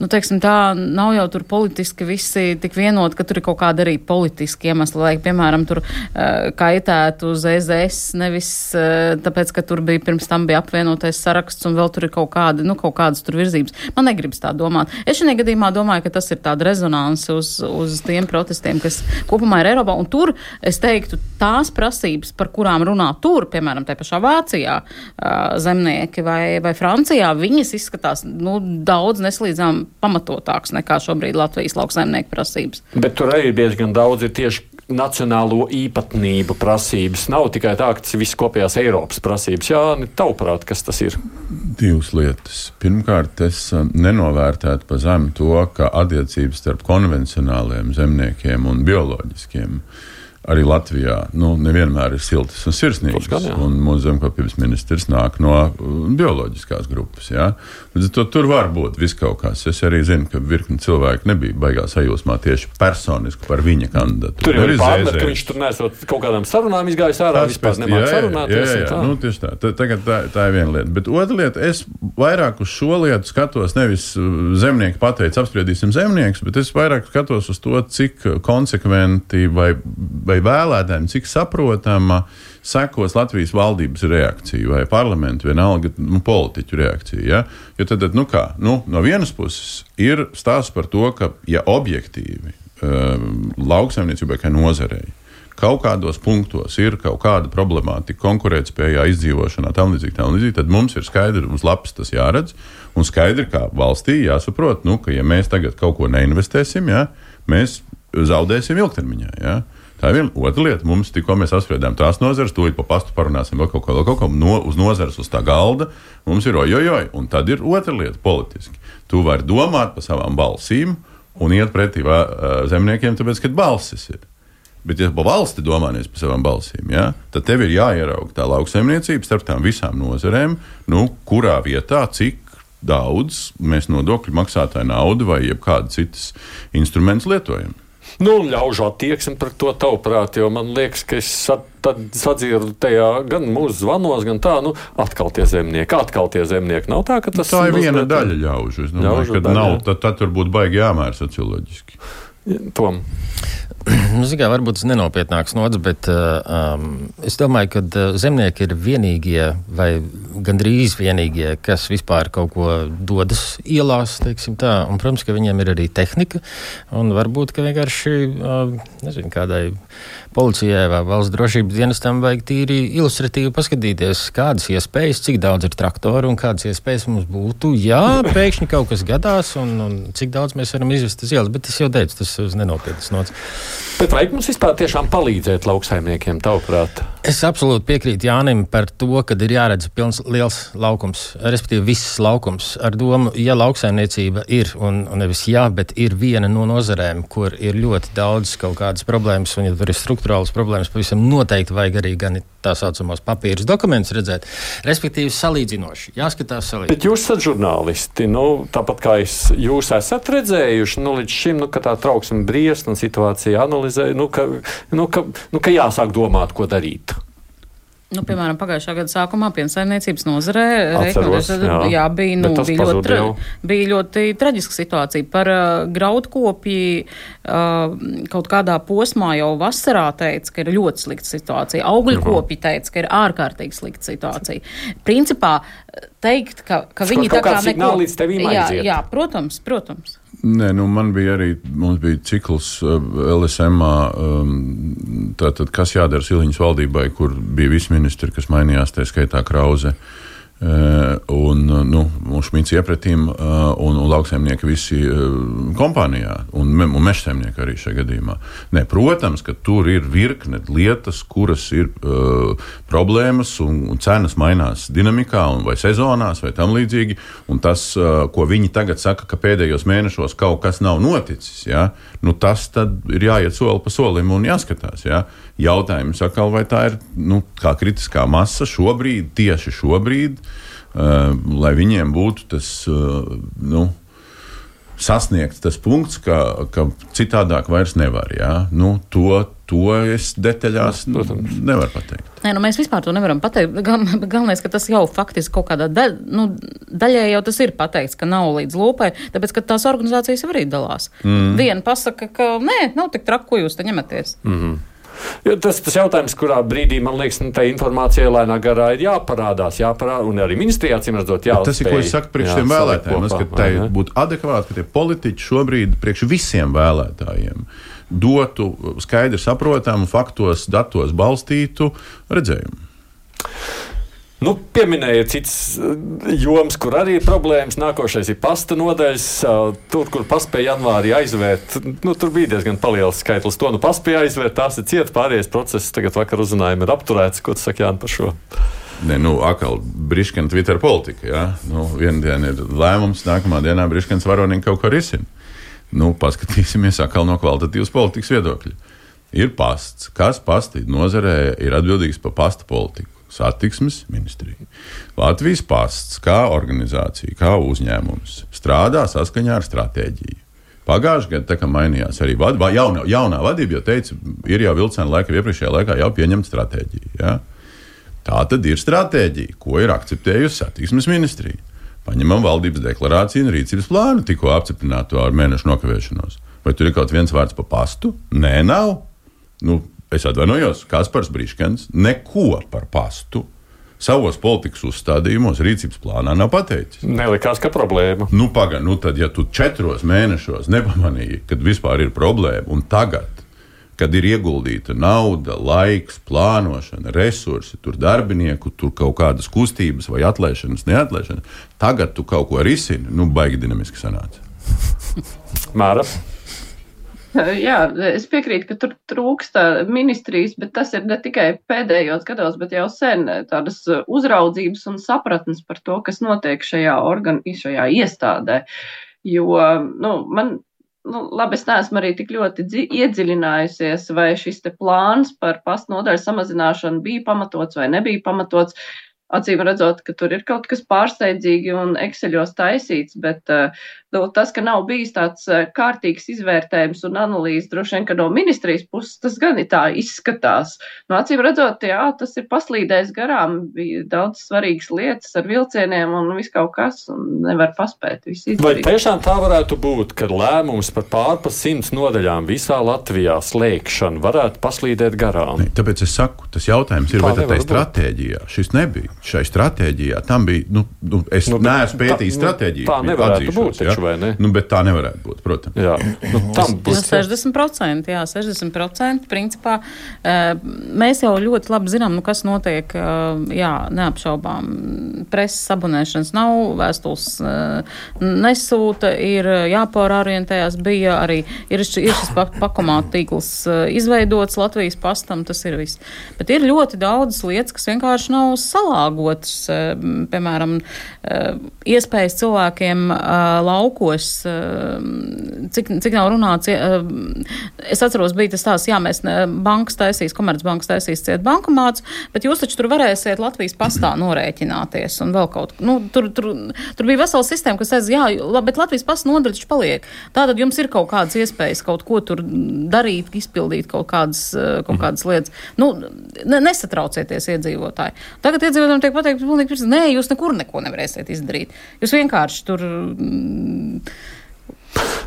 nu, teiksim, tā nav jau tur politiski visi tik vienoti, ka tur ir kaut kāda arī politiski iemesli, lai, piemēram, tur uh, kaitētu uz EZS, nevis uh, tāpēc, ka tur bija pirms tam bija apvienotais saraksts un vēl tur ir kaut kādi, nu, kaut kādas tur virzības. Man negribas tā domāt. Es šajā gadījumā domāju, ka tas ir tāda rezonanse uz, uz tiem protestiem, kas kopumā ir Eiropā. Un tur es teiktu, tās prasības, par kurām runā tur, piemēram, te pašā Vācijā zemnieki vai, vai Francijā, viņas izskatās nu, daudz neslīdzām pamatotāks nekā šobrīd Latvijas lauksaimnieku prasības. Bet tur arī diezgan daudz ir tieši nacionālo īpatnību prasības. Nav tikai tā, ka tas ir viss kopējās Eiropas prasības. Jā, tavuprāt, kas tas ir? Divas lietas. Pirmkārt, es um, nenovērtētu pa zemu to, ka attiecības starp konvencionāliem zemniekiem un bioloģiskiem arī Latvijā nu, nevienmēr ir siltas un sirsnīgas. Gan, un mūsu zemkopības ministrs nāk no uh, bioloģiskās grupas. Ja? To, tur var būt viss kaut kas. Es arī zinu, ka virkni cilvēki nebija baigās sajūsmā tieši personiski par viņa kandidātu. Tur ir pārmet, ka viņš tur nesot kaut kādām sarunām izgājis ārā, tas vispār nemāk sarunāties. Jā, jā, jā. Nu, tieši tā. tā. Tagad tā, tā ir viena lieta. Bet otra lieta, es vairāk uz šo lietu skatos nevis uh, zemnieki pateica, apspriedīsim zemniekus, bet es vairāk skatos uz to, cik konsekventi vai, vai vai vēlētājiem, cik saprotama sekos Latvijas valdības reakcija vai parlamentu, vienalga nu, politiķu reakcija. Ja? Jo tad, nu kā, nu, no vienas puses ir stāsts par to, ka, ja objektīvi um, lauksaimniecībai kā nozarei kaut kādos punktos ir kaut kāda problemātika, konkurētspējā, izdzīvošanā, tam līdzīgi, tam līdzīgi, tad mums ir skaidri uz lapas tas jāredz. Un skaidri, kā valstī jāsaprot, nu, ka, ja mēs tagad kaut ko neinvestēsim, ja, mēs zaudēsim ilgtermiņā. Ja. Tā ir viena otra lieta. Mums tikko mēs apspriedām tās nozares, to pa pastu parunāsim vēl kaut ko, vēl kaut ko no, uz nozares, uz tā galda. Mums ir ojojoj, un tad ir otra lieta politiski. Tu vari domāt par savām balsīm un iet pretī zemniekiem, tāpēc, ka balsis ir. Bet, ja pa valsti domā nevis par savām balsīm, ja, tad tev ir jāierauga tā lauksaimniecība starp tām visām nozarēm, nu, kurā vietā, cik daudz mēs nodokļu maksātāju naudu vai kādu citas instrumentus lietojam. Nu, ļaužu attieksmi pret to tavuprāt, jo man liekas, ka es sadzirdu tajā gan mūsu zvanos, gan tā, nu, atkal tie zemnieki, atkal tie zemnieki. Nav tā, ka tas tā ir viena daļa ļaužu. Es domāju, ļaužu ka daļa. nav, tad, tad tur būtu baigi jāmēr socioloģiski. Tom. Nu, Zinām, varbūt tas nenopietnāks nods, bet uh, um, es domāju, ka uh, zemnieki ir vienīgie vai gandrīz vienīgie, kas vispār kaut ko dodas ielās, teiksim tā. Un, protams, ka viņiem ir arī tehnika, un varbūt, ka vienkārši, uh, nezinu, kādai policijai vai valsts drošības dienestam vajag tīri ilustratīvi paskatīties, kādas iespējas, cik daudz ir traktoru un kādas iespējas mums būtu, ja pēkšņi kaut kas gadās, un, un cik daudz mēs varam izvest uz ielas. Bet es jau teicu, tas ir nenopietnas nots. Bet vajag mums vispār tiešām palīdzēt lauksaimniekiem, tavuprāt? Es absolūti piekrītu Jānim par to, ka ir jāredz pilns liels laukums, respektīvi viss laukums. Ar domu, ja lauksaimniecība ir, un, un nevis jā, bet ir viena no nozarēm, kur ir ļoti daudz kaut kādas problēmas, un ja tur ir struktūrāls problēmas, pavisam noteikti vajag arī gan tā saucamos papīrus dokumentus redzēt, respektīvi salīdzinoši. Jāskatās salīdzinoši. Bet jūs esat žurnālisti, nu, tāpat kā es, jūs esat redzējuši, nu, līdz šim, nu, ka tā trauksme briesma situācija analizē, nu, ka, nu, ka, nu, ka jāsāk domāt, ko darīt. Nu, piemēram, pagājušā gada sākumā piensaimniecības nozarē Atceros, rēķinoties, jā. jā, bija, nu, bija, ļoti, tra- bija ļoti traģiska situācija. Par uh, graudkopji uh, kaut kādā posmā jau vasarā teica, ka ir ļoti slikta situācija. Augļkopji teica, ka ir ārkārtīgi slikta situācija. Principā teikt, ka, ka viņi kaut tā kā tevīm jā, jā, protams, protams. Nē, nu man bija arī bija cikls uh, LSM, um, tātad, kas jādara Siliņas valdībai, kur bija visi ministri, kas mainījās, tā skaitā Krause. Uh, un uh, nu, mūsu šmīts iepratīm, uh, un, un lauksaimnieki visi kompānijā, un, me, un mežsaimnieki arī šajā gadījumā. Nē, protams, ka tur ir virkne lietas, kuras ir uh, problēmas, un, un cenas mainās dinamikā, un, vai sezonās, vai tam līdzīgi. Un tas, uh, ko viņi tagad saka, ka pēdējos mēnešos kaut kas nav noticis, ja, nu, tas ir jāiet soli pa solim un jāskatās. Ja. Jautājums atkal, vai tā ir nu, kā kritiskā masa šobrīd, tieši šobrīd, uh, lai viņiem būtu tas. Uh, nu, sasniegts tas punkts, ka, ka citādāk vairs nevar. Jā? Nu, to, to es detaļās nu, nevaru pateikt. Nē, nu mēs vispār to nevaram pateikt. Gal, galvenais, ka tas jau faktiski kaut kādā daļ, nu, daļai jau tas ir pateikts, ka nav līdz lūpai, tāpēc, ka tās organizācijas arī dalās. Mm. Viena pasaka, ka nē, nav tik traki, ko jūs te ņematies. Mm. Jo tas tas jautājums, kurā brīdī man liekas, nu, tā informācija lēnā garā ir jāparādās, jāparāda, un arī ministrijā cīm redzot, jā. Tas ir, ko es saku priekš tiem vēlētājiem. Tas, ka tai būtu adekvāti, ka tie politiķi šobrīd priekš visiem vēlētājiem dotu skaidri saprotamu, faktos, datos balstītu redzējumu. Nu, pieminēja cits uh, joms, kur arī ir problēmas. Nākošais ir pasta nodaļas. uh, Tur, kur paspēja janvārī aizvērt, nu, tur bija diezgan liels skaitlis. To nu paspēja aizvērt, tās ir cieta pārējais process. Tagad vakar uzzinājumi ir apturēts. Ko tu saki Jāni par šo? Nē, nu, atkal briškana Twitter politika. Ja? Nu, Vienu dienu ir lēmums, nākamā dienā briškans varonīgi kaut ko risina. Nu, paskatīsimies atkal no kvalitatīvas politikas viedokļa. Ir pasts. Kas pasta nozarē ir atbildīgs par pasta politiku? Satiksmes ministrija. Latvijas pasts, kā organizācija, kā uzņēmums, strādā saskaņā ar stratēģiju. Pagājušajā gadā, tā kā mainījās arī vad, va, jaunā, jaunā vadība, jau teica, ir jau vilciena laika, iepriekšējā laikā jau pieņemta stratēģija. Ja? Tā tad ir stratēģija, ko ir akceptējusi satiksmes ministrija. Paņemam valdības deklarāciju un rīcības plānu, tikko apstiprināto ar mēnešu nokavēšanos. Vai tur ir kaut viens vārds par pastu? Nē, nav. Nu, es atvainojos, Kaspars Brīskens neko par pastu savos politikas uzstādījumos, rīcības plānā nav pateicis. Nelikās, ka problēma. Nu, pagaidi, nu tad, ja tu četros mēnešos nepamanīji, kad vispār ir problēma, un tagad, kad ir ieguldīta nauda, laiks, plānošana, resursi, tur darbinieku, tur kaut kādas kustības vai atlaišanas, neatlaišanas, tagad tu kaut ko risini, nu, baigi dinamiski sanāca. Māra. Jā, es piekrītu, ka tur trūksta ministrijas, bet tas ir ne tikai pēdējos gados, bet jau sen tādas uzraudzības un sapratnes par to, kas notiek šajā, organ, šajā iestādē. Jo, nu, man, nu, labi, es neesmu arī tik ļoti dzi, iedziļinājusies, vai šis plāns par pastnodaļu samazināšanu bija pamatots vai nebija pamatots. Acīm redzot, ka tur ir kaut kas pārsteidzīgi un ekseļos taisīts, bet uh, nu, tas, ka nav bijis tāds uh, kārtīgs izvērtējums un analīze, droši vien, ka no ministrijas puses tas gan ir tā izskatās. Nu, acīm redzot, jā, tas ir paslīdējis garām, bija daudz svarīgas lietas ar vilcieniem un viss kaut kas, un nevar paspēt visu Vai izdarīt. tiešām tā varētu būt, ka lēmums par pārpa simts nodaļām visā Latvijā slēgšanu varētu paslīdēt garām? Ne, tāpēc es saku, tas jautājums ir, Tā vai tā būt. stratēģijā šis nebija. Šai stratēģijā tam bija, nu, nu es Nu, nu, neesmu tā- pētījis nu, stratēģiju. tā nevarētu būt taču, vai ne? Nu, bet tā nevarētu būt, protams. Jā, nu, tam Nu, būs 60%, jā, 60%. Principā eh, mēs jau ļoti labi zinām, nu, kas notiek. eh, Jā, neapšaubām. Preses abonēšanas nav, vēstules eh, nesūta, ir jāpārorientējas. Bija arī ir, ir šis pa- pakomātu tīkls izveidots Latvijas pastam, tas ir viss. Bet ir ļoti daudz lietas, kas vienkārši nav salāgotas. Pielāgotas, piemēram, iespējas cilvēkiem laukos, cik, cik nav runāts. Es atceros, bija tas tās, jā, mēs bankas taisīs, komercbankas taisīs ciet bankomāts, bet jūs taču tur varēsiet Latvijas pastā norēķināties un vēl kaut, nu, tur, tur, tur bija vesela sistēma, kas teica, jā, bet Latvijas pasta nodaļa taču paliek. Tātad jums ir kaut kādas iespējas kaut ko tur darīt, izpildīt kaut kādas, kaut kādas lietas. Nu, nesatraucieties, iedzīvotāji. Tagad iedzīvotājiem tiek pateikt, ka nē, jūs nekur neko nevarēsiet izdarīt. Jūs vienkārši tur. Mm,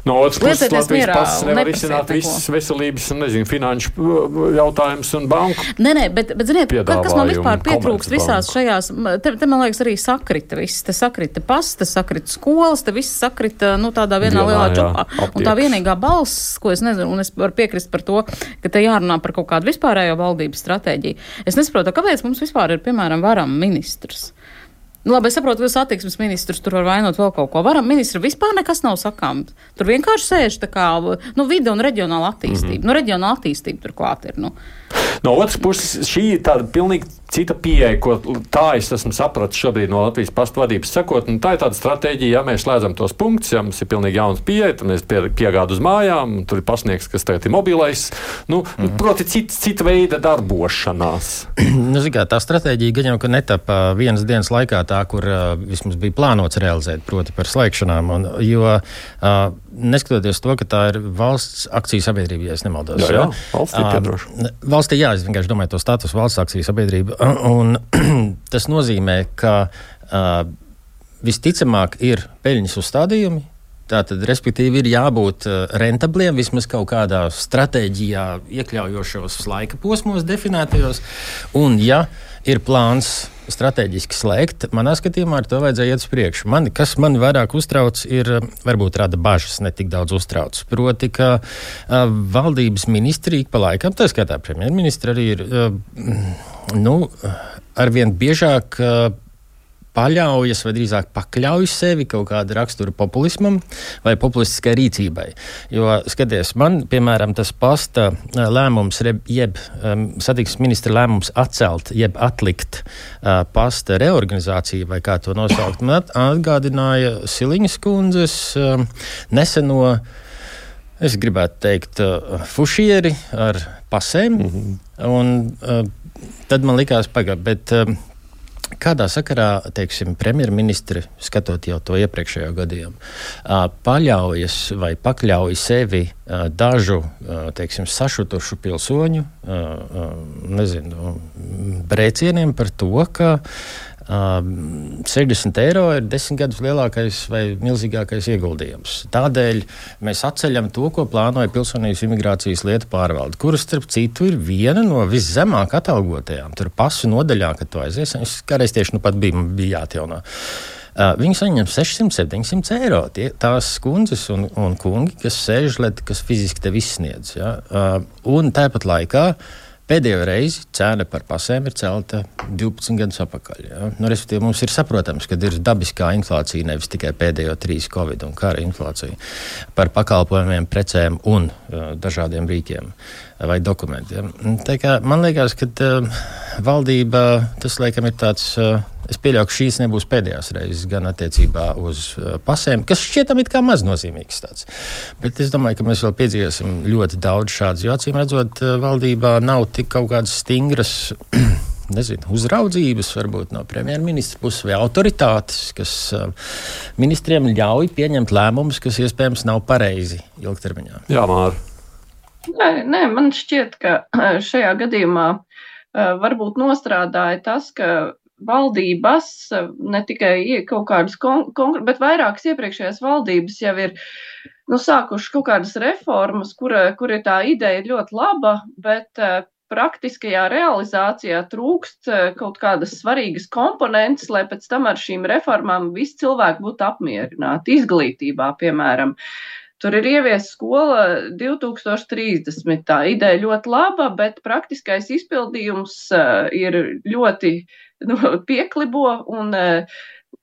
No otras puses, Latvijas pasis nevar izsināt visas veselības nezinu, finanšu uh, jautājumus un banku. Nē, nē, bet, bet ziniet, kas man vispār pietrūkst visās šajās, te, te man liekas arī sakrita viss. Te sakrita pasis, te sakrita skolas, te viss sakrita, nu, tādā vienā Vienā, lielā čopā. Un tā vienīgā balss, ko es nezinu, un es varu piekrist par to, ka te jārunā par kaut kādu vispārējo valdības stratēģiju. Es nesaprotu, kāpēc mums vispār ir, piemēram, varam ministrs. Nu, labi, es saprotu, ka satiksmes ministrs tur var vainot vēl kaut ko. Varam ministra vispār nekas nav sakāms. Tur vienkārši sēž tā kā nu, vide un reģionāla attīstība. Mm -hmm. Nu, reģionāla attīstība turklāt ir. Nu. No otras puses, šī ir tāda pilnīgi cita pieeja, ko tā es esmu sapratis šobrīd no Latvijas pastu vadības sakot. Tā ir tāda stratēģija, ja mēs slēdzam tos punktus, ja mums ir pilnīgi jauns pieeja, tad mēs pie, piegādājam uz mājām, tur ir pasniegs, kas tagad ir mobilais. Nu, mm -hmm. Proti, cita, cita veida darbošanās. nu, kā, tā stratēģija gan jau netapa vienas dienas laikā, tā, kur vismaz bija plānots realizēt, proti par slēgšanām. Un, jo, uh, neskatoties to, ka tā ir valsts akciju sabiedrība, ja nemaldos. Jā, jā, valstī piedrošu. Uh, valstī, jā, es vienkārši domāju to status valsts akciju sabiedrība. Un tas nozīmē, ka uh, visticamāk ir peļņas uzstādījumi. Tātad, respektīvi, ir jābūt rentabliem vismaz kaut kādā stratēģijā, iekļaujošos laika posmos, definētajos. Un, ja ir plāns strateģiski slēgt, manā skatījumā ar to vajadzēja iet uz priekšu. Man, kas man vairāk uztrauc, ir varbūt rada bažas, ne tik daudz uztrauc. Proti, ka uh, valdības ministri ik pa laikam, tā skaitā premjerministra arī ir, uh, nu, arvien biežāk. Uh, paļaujas, vai drīzāk pakļauj sevi kaut kāda rakstura populismam vai populistiskai rīcībai. Jo, skaties, man, piemēram, tas pasta lēmums, jeb satiksmes ministra lēmums atcelt, jeb atlikt uh, pasta reorganizāciju, vai kā to nosaukt, man atgādināja Siliņas kundzes neseno. Es gribētu teikt, uh, fušieri ar pasēm. Mm -hmm. un, tad man likās, pagaidi, bet Kādā sakarā, teiksim, premjerministri, skatot jau to iepriekšējo gadījumu, paļaujas vai pakļauj sevi dažu, teiksim, sašutušu pilsoņu, nezinu, brēcieniem par to, ka 60 eiro ir desmit gadus lielākais vai milzīgākais ieguldījums. Tādēļ mēs atceļam to, ko plānoja Pilsonības imigrācijas lietu pārvalde, kuras, starp citu, ir viena no viszemāk atalgotajām. Tur pasu nodaļā, kad to aizies, es kādreiz tieši nu pat bija, bija jāatjaunā. Uh, viņi saņem 600, 700 eiro. Tie, tās kundzes un, un kungi, kas sēž, kas fiziski tev izsniedz. Ja? Uh, un tāpat laikā uh, Pēdējo reizi cena par pasēm ir celta 12 gadus atpakaļ. Ja? Nu, respektīvi, mums ir saprotams, ka ir dabiskā inflācija, nevis tikai pēdējo trīs Covid un kara inflācija par pakalpojumiem, precēm un uh, dažādiem rīkiem vai dokumentiem. Kā, man liekas, ka uh, valdība tas laikam ir tāds. Uh, Es pieļauju, ka šīs nebūs pēdējās reizes gan attiecībā uz uh, pasēm, kas šķietam it kā maznozīmīgs tāds. Bet es domāju, ka mēs vēl piedzīvosim ļoti daudz šādas, jo acīm redzot, uh, valdībā nav tik kaut kādas stingras. Nezinu, uzraudzības, varbūt no premjerministra puses, vai autoritātes, kas uh, ministriem ļauj pieņemt lēmumus, kas iespējams nav pareizi ilgtermiņā. Jā, Māra. Nē, nē, man šķiet, ka šajā gadījumā uh, varbūt nostrādāja tas, ka valdības, ne tikai kaut kādas konkrētas, bet vairākas iepriekšējās valdības jau ir nu, sākušas kaut kādas reformas, kur, kur ir tā ideja ļoti laba, bet uh, praktiskajā realizācijā trūkst uh, kaut kādas svarīgas komponentes, lai pēc tam ar šīm reformām visi cilvēki būtu apmierināti. Izglītībā, piemēram. Tur ir ieviesta skola 2030. Tā ideja ļoti laba, bet praktiskais izpildījums uh, ir ļoti nu, pieklibo un,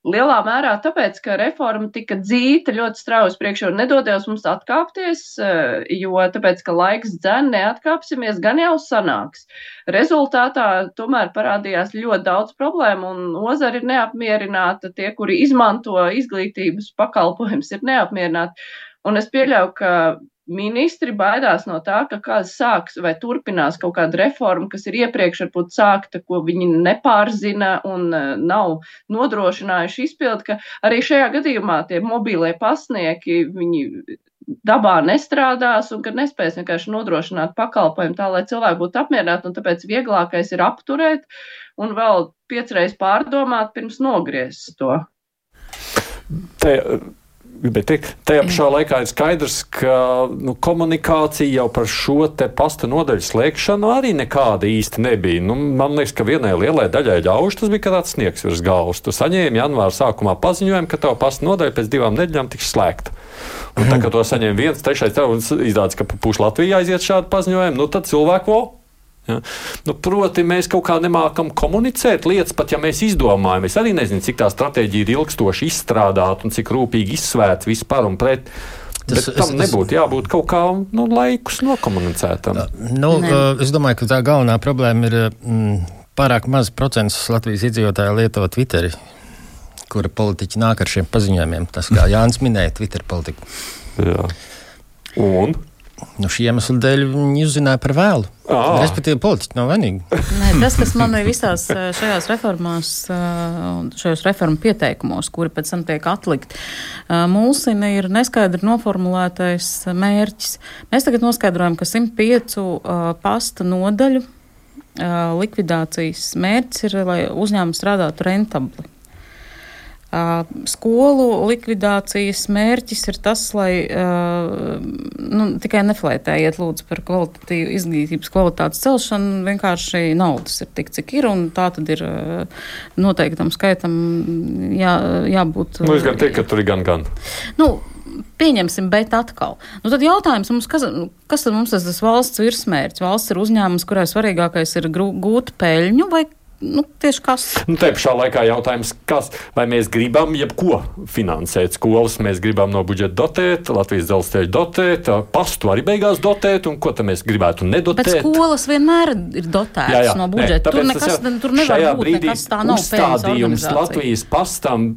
lielā mērā tāpēc, ka reforma tika dzīta ļoti strauji priekšā un nedodies mums atkāpties, jo tāpēc, ka laiks dzen, neatkāpsimies, gan jau sanāks. Rezultātā tomēr parādījās ļoti daudz problēmu un nozara ir neapmierināta, tie, kuri izmanto izglītības pakalpojums, ir neapmierināti. Un es pieļauju, ka ministri baidās no tā, ka kāds sāks vai turpinās kaut kādu reformu, kas ir iepriekš varbūt sākta, ko viņi nepārzina un e, nav nodrošinājuši izpildi, ka arī šajā gadījumā tie mobīlie pasnieki, viņi dabā nestrādās un ka nespēs vienkārši nodrošināt pakalpojumu tā, lai cilvēki būtu apmierināti, un tāpēc vieglākais ir apturēt un vēl piecreiz pārdomāt pirms nogriezt to. Te, gribēju teikt, tajā pašā laikā ir skaidrs, ka nu, komunikācija jau par šo pasta nodaļu slēgšanu arī nekāda īsti nebija. Nu, man liekas, ka vienai lielai daļai ļaužu tas bija kā tāds sniegs virs galvas. Tu saņēmi janvāra sākumā paziņojumu, ka tava pasta nodaļa pēc divām nedēļām tiks slēgta. Un tā kā to saņēma viens, trešais, un izdevās, ka pusi Latvijā aiziet šādu paziņojumu, nu tad cilvēku Ja? Nu, proti, mēs kaut kā nemākam komunicēt lietas, pat ja mēs izdomājam. Es arī nezinu, cik tā stratēģija ir ilgstoši izstrādāta un cik rūpīgi izsvērta vispār un pret. Tas, Bet tam es, nebūtu jābūt kaut kā nu, laikus nokomunicētam. Nu, es domāju, ka tā galvenā problēma ir mm, pārāk maz procents Latvijas iedzīvotāju lieto Twitteri, kura politiķi nāk ar šiem paziņojumiem. Tas, kā Jānis minēja, Twitter politika. Jā. Un? Nu, šī iemesla dēļ viņi uzzināja par vēlu. À. Respektīvi, politiķi nav vainīgi. Nē, tas, kas man ir visās šajās reformās, šajos reformu pieteikumos, kuri pēc tam tiek atlikti, mūsina ir neskaidri noformulētais mērķis. Mēs tagad noskaidrojam, ka 105 pasta nodaļu likvidācijas mērķis ir, lai uzņēmumi strādātu rentabli. Skolu likvidācijas mērķis ir tas, lai nu, tikai neflētējiet lūdzu par kvalitatīvu izglītības kvalitātes celšanu. Vienkārši naudas ir tik, cik ir, un tā tad ir noteiktam skaitam jā, jābūt. Nu, es gan teiktu, ka tur ir gan, gan. Nu, pieņemsim, bet atkal. Nu, tad jautājums mums, kas, kas tad mums tas, tas valsts virsmērķis? Valsts ir uzņēmums, kurai svarīgākais ir gūt peļņu vai Nu, tieši kas? Nu, te pašā laikā jautājums, kas, vai mēs gribam jebko finansēt skolas, mēs gribam no budžeta dotēt, Latvijas dzelzceļa dotēt, pastu arī beigās dotēt, un ko tam mēs gribētu nedotēt. Bet skolas vienmēr ir dotētas jā, jā, no budžeta. Nē, tur nekas, jau, tur nevar būt nekas tā nav uzstādījums Latvijas pastam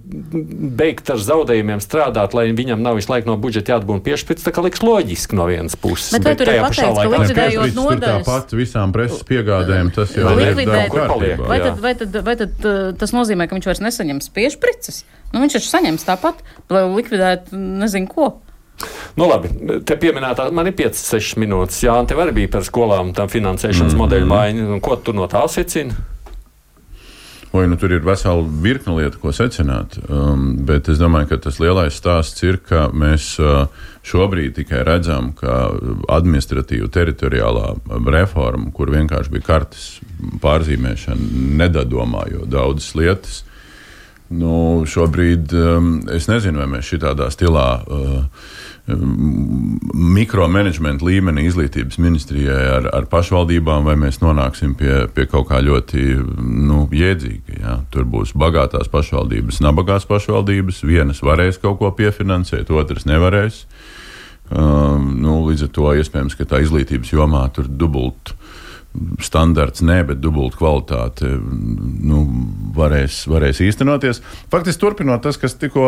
beigt ar zaudējumiem strādāt, lai viņam nav visu laiku no budžeta jāatbūt piešķirts, tā kā liks loģiski no vienas puses. Bet, bet vai tur ir pateikts, ka likvidējot nodaļas? Tāpat visām preses piegādēm tas jau ir daudz Vai tad, vai, tad, vai tad uh, tas nozīmē, ka viņš vairs nesaņems piešprices? Nu, viņš taču saņems tāpat, lai likvidētu nezinu ko. Nu, labi, te pieminētā man ir 5-6 minūtes. Jā, tev arī bija par skolām tā finansēšanas mm -hmm. modeļu maiņa. Ko tu no tā secini? Vai nu tur ir vesela virkne lietu, ko secināt. Um, bet es domāju, ka tas lielais stāsts ir, ka mēs uh, šobrīd tikai redzam, ka administratīva teritoriālā reforma, kur vienkārši bija kartes pārzīmēšana, nedadomājot daudzas lietas, nu, šobrīd um, es nezinu, vai mēs šitādā stilā. Uh, mikromanagementa līmenī izglītības ministrijai ar, ar pašvaldībām, vai mēs nonāksim pie, pie kaut kā ļoti nu, jēdzīga. Ja? Tur būs bagātās pašvaldības, nabagās pašvaldības. Vienas varēs kaut ko piefinansēt, otras nevarēs. Um, nu, līdz ar to iespējams, ka tā izglītības jomā tur dubult standarts, nē, bet dubulta kvalitāte nu, varēs, varēs īstenoties. Faktiski turpinot tas, kas tikko,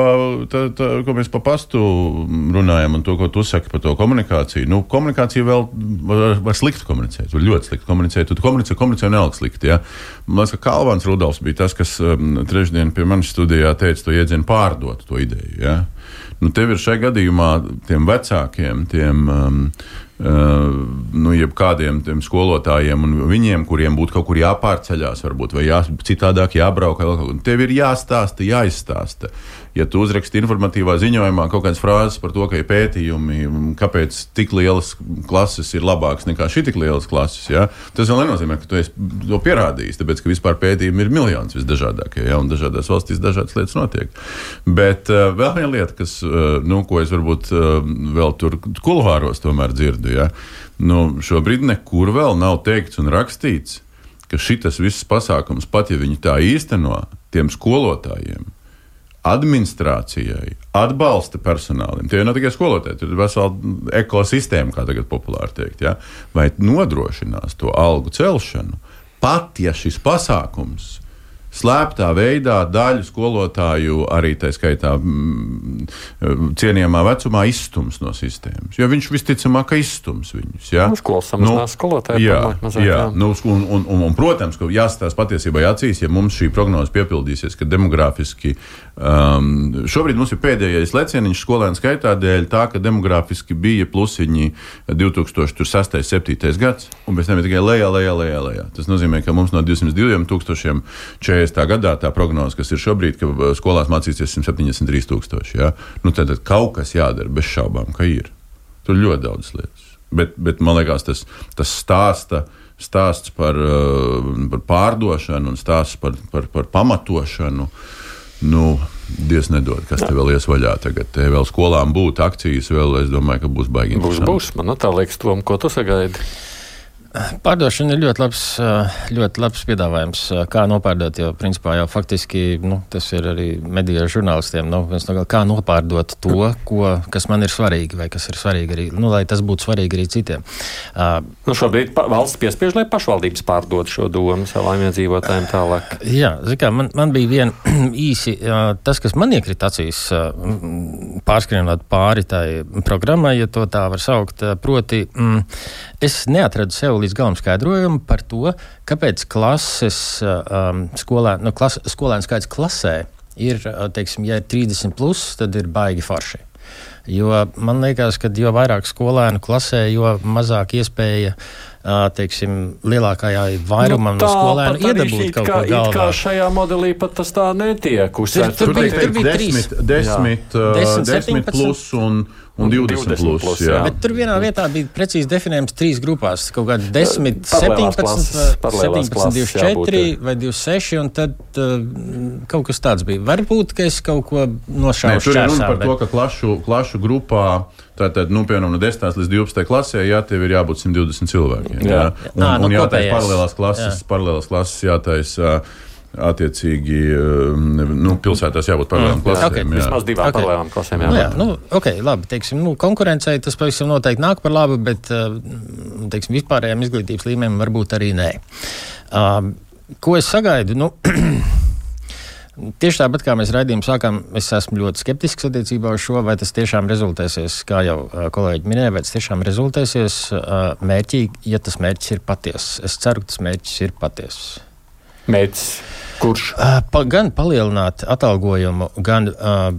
tā, tā, ko mēs pa pastu runājam, un to, ko tu saki par to komunikāciju. Nu, komunikācija vēl var, var slikti komunicēt, var ļoti slikti komunicēt. Tu komunicē, komunicē nelik slikti. Ja? Man liekas, ka Kalvans Rudolfs bija tas, kas um, trešdien pie manis studijā teica to iedzienu pārdot to ideju. Ja? Nu, tev ir šajā gadījumā tiem vecākiem, tiem um, nu, jebkādiem skolotājiem un viņiem, kuriem būtu kaut kur jāpārceļās, varbūt, vai jā, citādāk jābrauc. Tev ir jāstāsta, jāizstāsta ja tu uzraksti informatīvā ziņojumā kaut kādas frāzes par to, ka ir pētījumi, kāpēc tik lielas klases ir labākas nekā šī tik lielas klases, ja? tas vēl nenozīmē, ka tu to pierādījis. Tāpēc, ka vispār pētījumi ir miljons visdažādākie, ja? un dažādās valstīs dažādas lietas notiek. Bet uh, vēl viena lieta, kas, uh, nu, ko es varbūt uh, vēl tur kuluāros tomēr dzirdu, ja? nu, šobrīd nekur vēl nav teikts un rakstīts, ka šis viss pasākums, pat ja viņi tā īsteno, tiem skolotājiem administrācijai, atbalsta personālim. Tie nav tikai skolotāji, tur ir vesela ekosistēma, kā tagad populāri teikt. Ja? Vai nodrošinās to algu celšanu, pat ja šis pasākums slēptā veidā daļu skolotāju, arī tā skaitā mm, cienījamā vecumā, izstums no sistēmas. Jo viņš visticamāk izstums viņus. Ja? Nu, skolas samazinās nu, skolotāju. Jā, mazāk, jā. jā. Nu, un, un, un, un, protams, ka jāstāsta patiesībā acīs, ja mums šī prognoze piepildīsies, ka demogrāfiski um, šobrīd mums ir pēdējais lecieniņš skolēnu skaitā dēļ tā, ka demogrāfiski bija plusiņi 2006. 7. gads, un pēc tam ir tikai lejā, lejā, lejā, lejā. Tas nozīmē, ka mums no 202 tūkstošiem 40. Gadā tā prognoze, kas ir šobrīd, ka uh, skolās mācīsies 173 tūkstoši. Ja? Nu, tad, tad kaut kas jādara bez šaubām, ka ir. Tur ļoti daudz lietas. Bet, bet man liekas, tas, tas stāsta, stāsts par, uh, par pārdošanu un stāsts par, par, par pamatošanu. Nu, Dievs nedod, kas te vēl ies vaļā. Tagad te vēl skolām būtu akcijas, vēl es domāju, ka būs baigi. Būs, būs. Man tā liekas, Tom, ko tu sagaidi? Pārdošana ir ļoti labs, ļoti labs piedāvājums, kā nopārdot. Jo, principā, jau faktiski nu, tas ir arī mediju žurnālistiem. Nu, no, kā nopārdot to, ko, kas man ir svarīgi, vai kas ir svarīgi arī, nu, lai tas būtu svarīgi arī citiem. Uh, nu, šobrīd valsts piespiež, lai pašvaldības pārdod šo domu savām iedzīvotājiem tālāk. Jā, kā, man, man bija viena īsi, tas, kas man iekrita acīs, pārskrienot pāri tai programmai, ja to tā var saukt, proti, mm, es neatradu sev līdz galam skaidrojumu par to, kāpēc klases um, skolē, nu, klas, skolēnu skaits klasē ir, uh, teiksim, ja ir 30, plus, tad ir baigi forši. Jo man liekas, ka jo vairāk skolēnu klasē, jo mazāk iespēja uh, teiksim, lielākajā vairumam nu, no skolēniem iedabūt kaut ko tādu. Kā šajā modelī pat tas tā netiek uzsvērts. Tur, tur, tur, bija desmit, desmit, uh, desmit, desmit plus un un 20, 20 plus. plus jā. Jā. Bet tur vienā vietā bija precīzi definējams trīs grupās. Kaut kādi 10, 17, klases, 17 24 jā, vai 26, un tad uh, kaut kas tāds bija. Varbūt, ka es kaut ko nošāvu. Tur ir runa par bet... to, ka klašu, klašu grupā. Tātad, nu, piemēram, no 10 līdz 12 klasē, jā, tev ir jābūt 120 cilvēkiem. Jā, jā. Un, Nā, un, un jātaisa paralēlās klases, jā. paralēlās klases jātaisa. Uh, attiecīgi um, nu, pilsētās jābūt paralēlām mm, klasēm. Okay. Jā. Vismaz divām okay. paralēlām klasēm. Jā, nu, jā nu, okay, labi. Teiksim, nu, konkurencei tas pavisam noteikti nāk par labu, bet uh, teiksim, vispārējiem izglītības līmenim varbūt arī nē. Uh, ko es sagaidu? Nu, Tieši tāpat kā mēs raidījumu sākām, es esmu ļoti skeptisks attiecībā uz šo, vai tas tiešām rezultēsies, kā jau uh, kolēģi minēja, vai tas tiešām rezultēsies mērķī, ja tas mērķis ir patiess. Es ceru, ka tas mērķis ir patiess. Mērķis Kurš? Pa, gan palielināt atalgojumu, gan uh,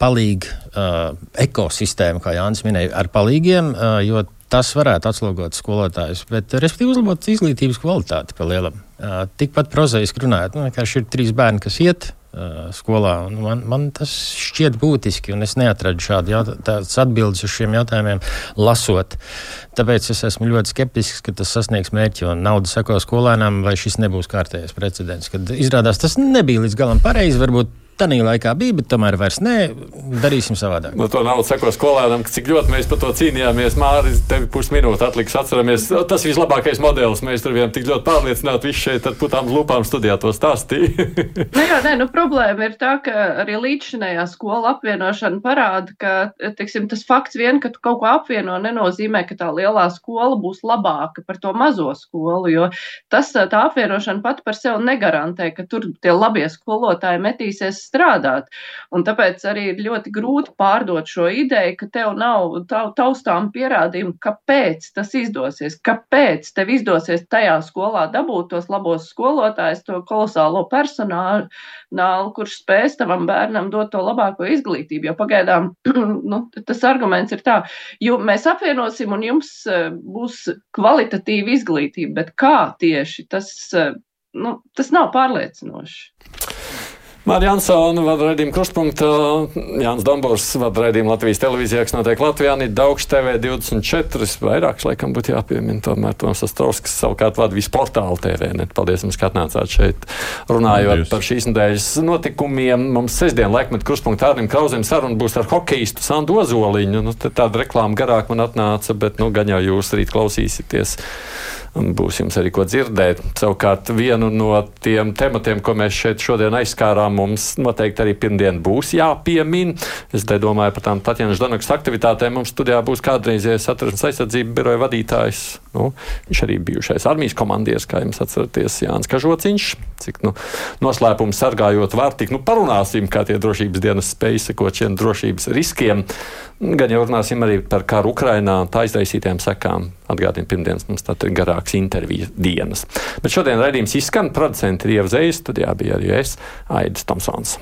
palīdz uh, ekosistēmu, kā Jānis minēja, ar palīgiem, uh, jo tas varētu atslogot skolotājus, bet respektīvi uzlabot izglītības kvalitāti pa lielam. Uh, tikpat prozaiski runājot, nu, vienkārši ir trīs bērni, kas iet skolā. Man, man tas šķiet būtiski, un es neatradu šādas atbildes uz šiem jautājumiem, lasot. Tāpēc es esmu ļoti skeptisks, ka tas sasniegs mērķi, un nauda seko skolēnām, vai šis nebūs kārtējais precedents. Kad izrādās, tas nebija līdz galam pareizi. Varbūt Tanī laikā bija, bet tomēr vairs nē, darīsim savādāk. No to naudu seko skolēnam, cik ļoti mēs par to cīnījāmies. Mārcis, tev pusminūte atliks, atceramies. Tas ir vislabākais modelis. Mēs tur bijām tik ļoti pārliecināti, visi šeit ar putām lūpām studijā to stāstīja. nē, jā, nē, nu problēma ir tā, ka arī līdzšinējā skola apvienošana parāda, ka teiksim, tas fakts vien, ka tu kaut ko apvieno, nenozīmē, ka tā lielā skola būs labāka par to mazo skolu, jo tas tā apvienošana pat par sevi negarantē, ka tur tie labie skolotāji metīsies strādāt. Un tāpēc arī ir ļoti grūti pārdot šo ideju, ka tev nav taustām pierādījumu, kāpēc tas izdosies, kāpēc tev izdosies tajā skolā dabūt tos labos skolotājus, to kolosālo personālu, kurš spēs tavam bērnam dot to labāko izglītību. Jo pagaidām nu, tas arguments ir tā, jo mēs apvienosim un jums e, būs kvalitatīva izglītība, bet kā tieši tas, e, nu, tas nav pārliecinoši. Mārija Ansona vada raidījumu krustpunktā, Jānis Dombors vada raidījumu Latvijas televīzijā, kas notiek Latvijā, Nīda Daugš TV 24, vairāks laikam būtu jāpiemina, tomēr Toms Astrovskis savukārt vada visu portālu TV. Net. Paldies jums, ka atnācāt šeit runājot Paldies. par šīs nedēļas notikumiem. Mums sestdien laikmet krustpunktā Ārnim Krauzim saruna būs ar hokeistu Sandu Ozoliņu. Nu, tāda reklāma garāk man atnāca, bet nu, gan jau jūs rīt klausīsieties būs jums arī ko dzirdēt. Savukārt vienu no tiem tematiem, ko mēs šeit šodien aizskārām, mums noteikti arī pirmdien būs jāpiemin. Es te domāju par tām Tatjana Ždanakas aktivitātēm. Mums studijā būs kādreizējais satversmes aizsardzību biroja vadītājs. Nu, viņš arī bijušais armijas komandieris, kā jums atceraties, Jānis Kažociņš. Cik nu, noslēpums sargājot var tik, nu parunāsim, kā tie drošības dienas spēj sekot šiem drošības riskiem. Gan jau runāsim arī par karu Ukrainā un tā izraisītiem sekām. Atgādājot, pirmdienas mums tā ir garāks interviju dienas. Bet šodien raidījums izskan, producents ir Ieva Zējas, studijā bija arī es, Aidis Tomsons.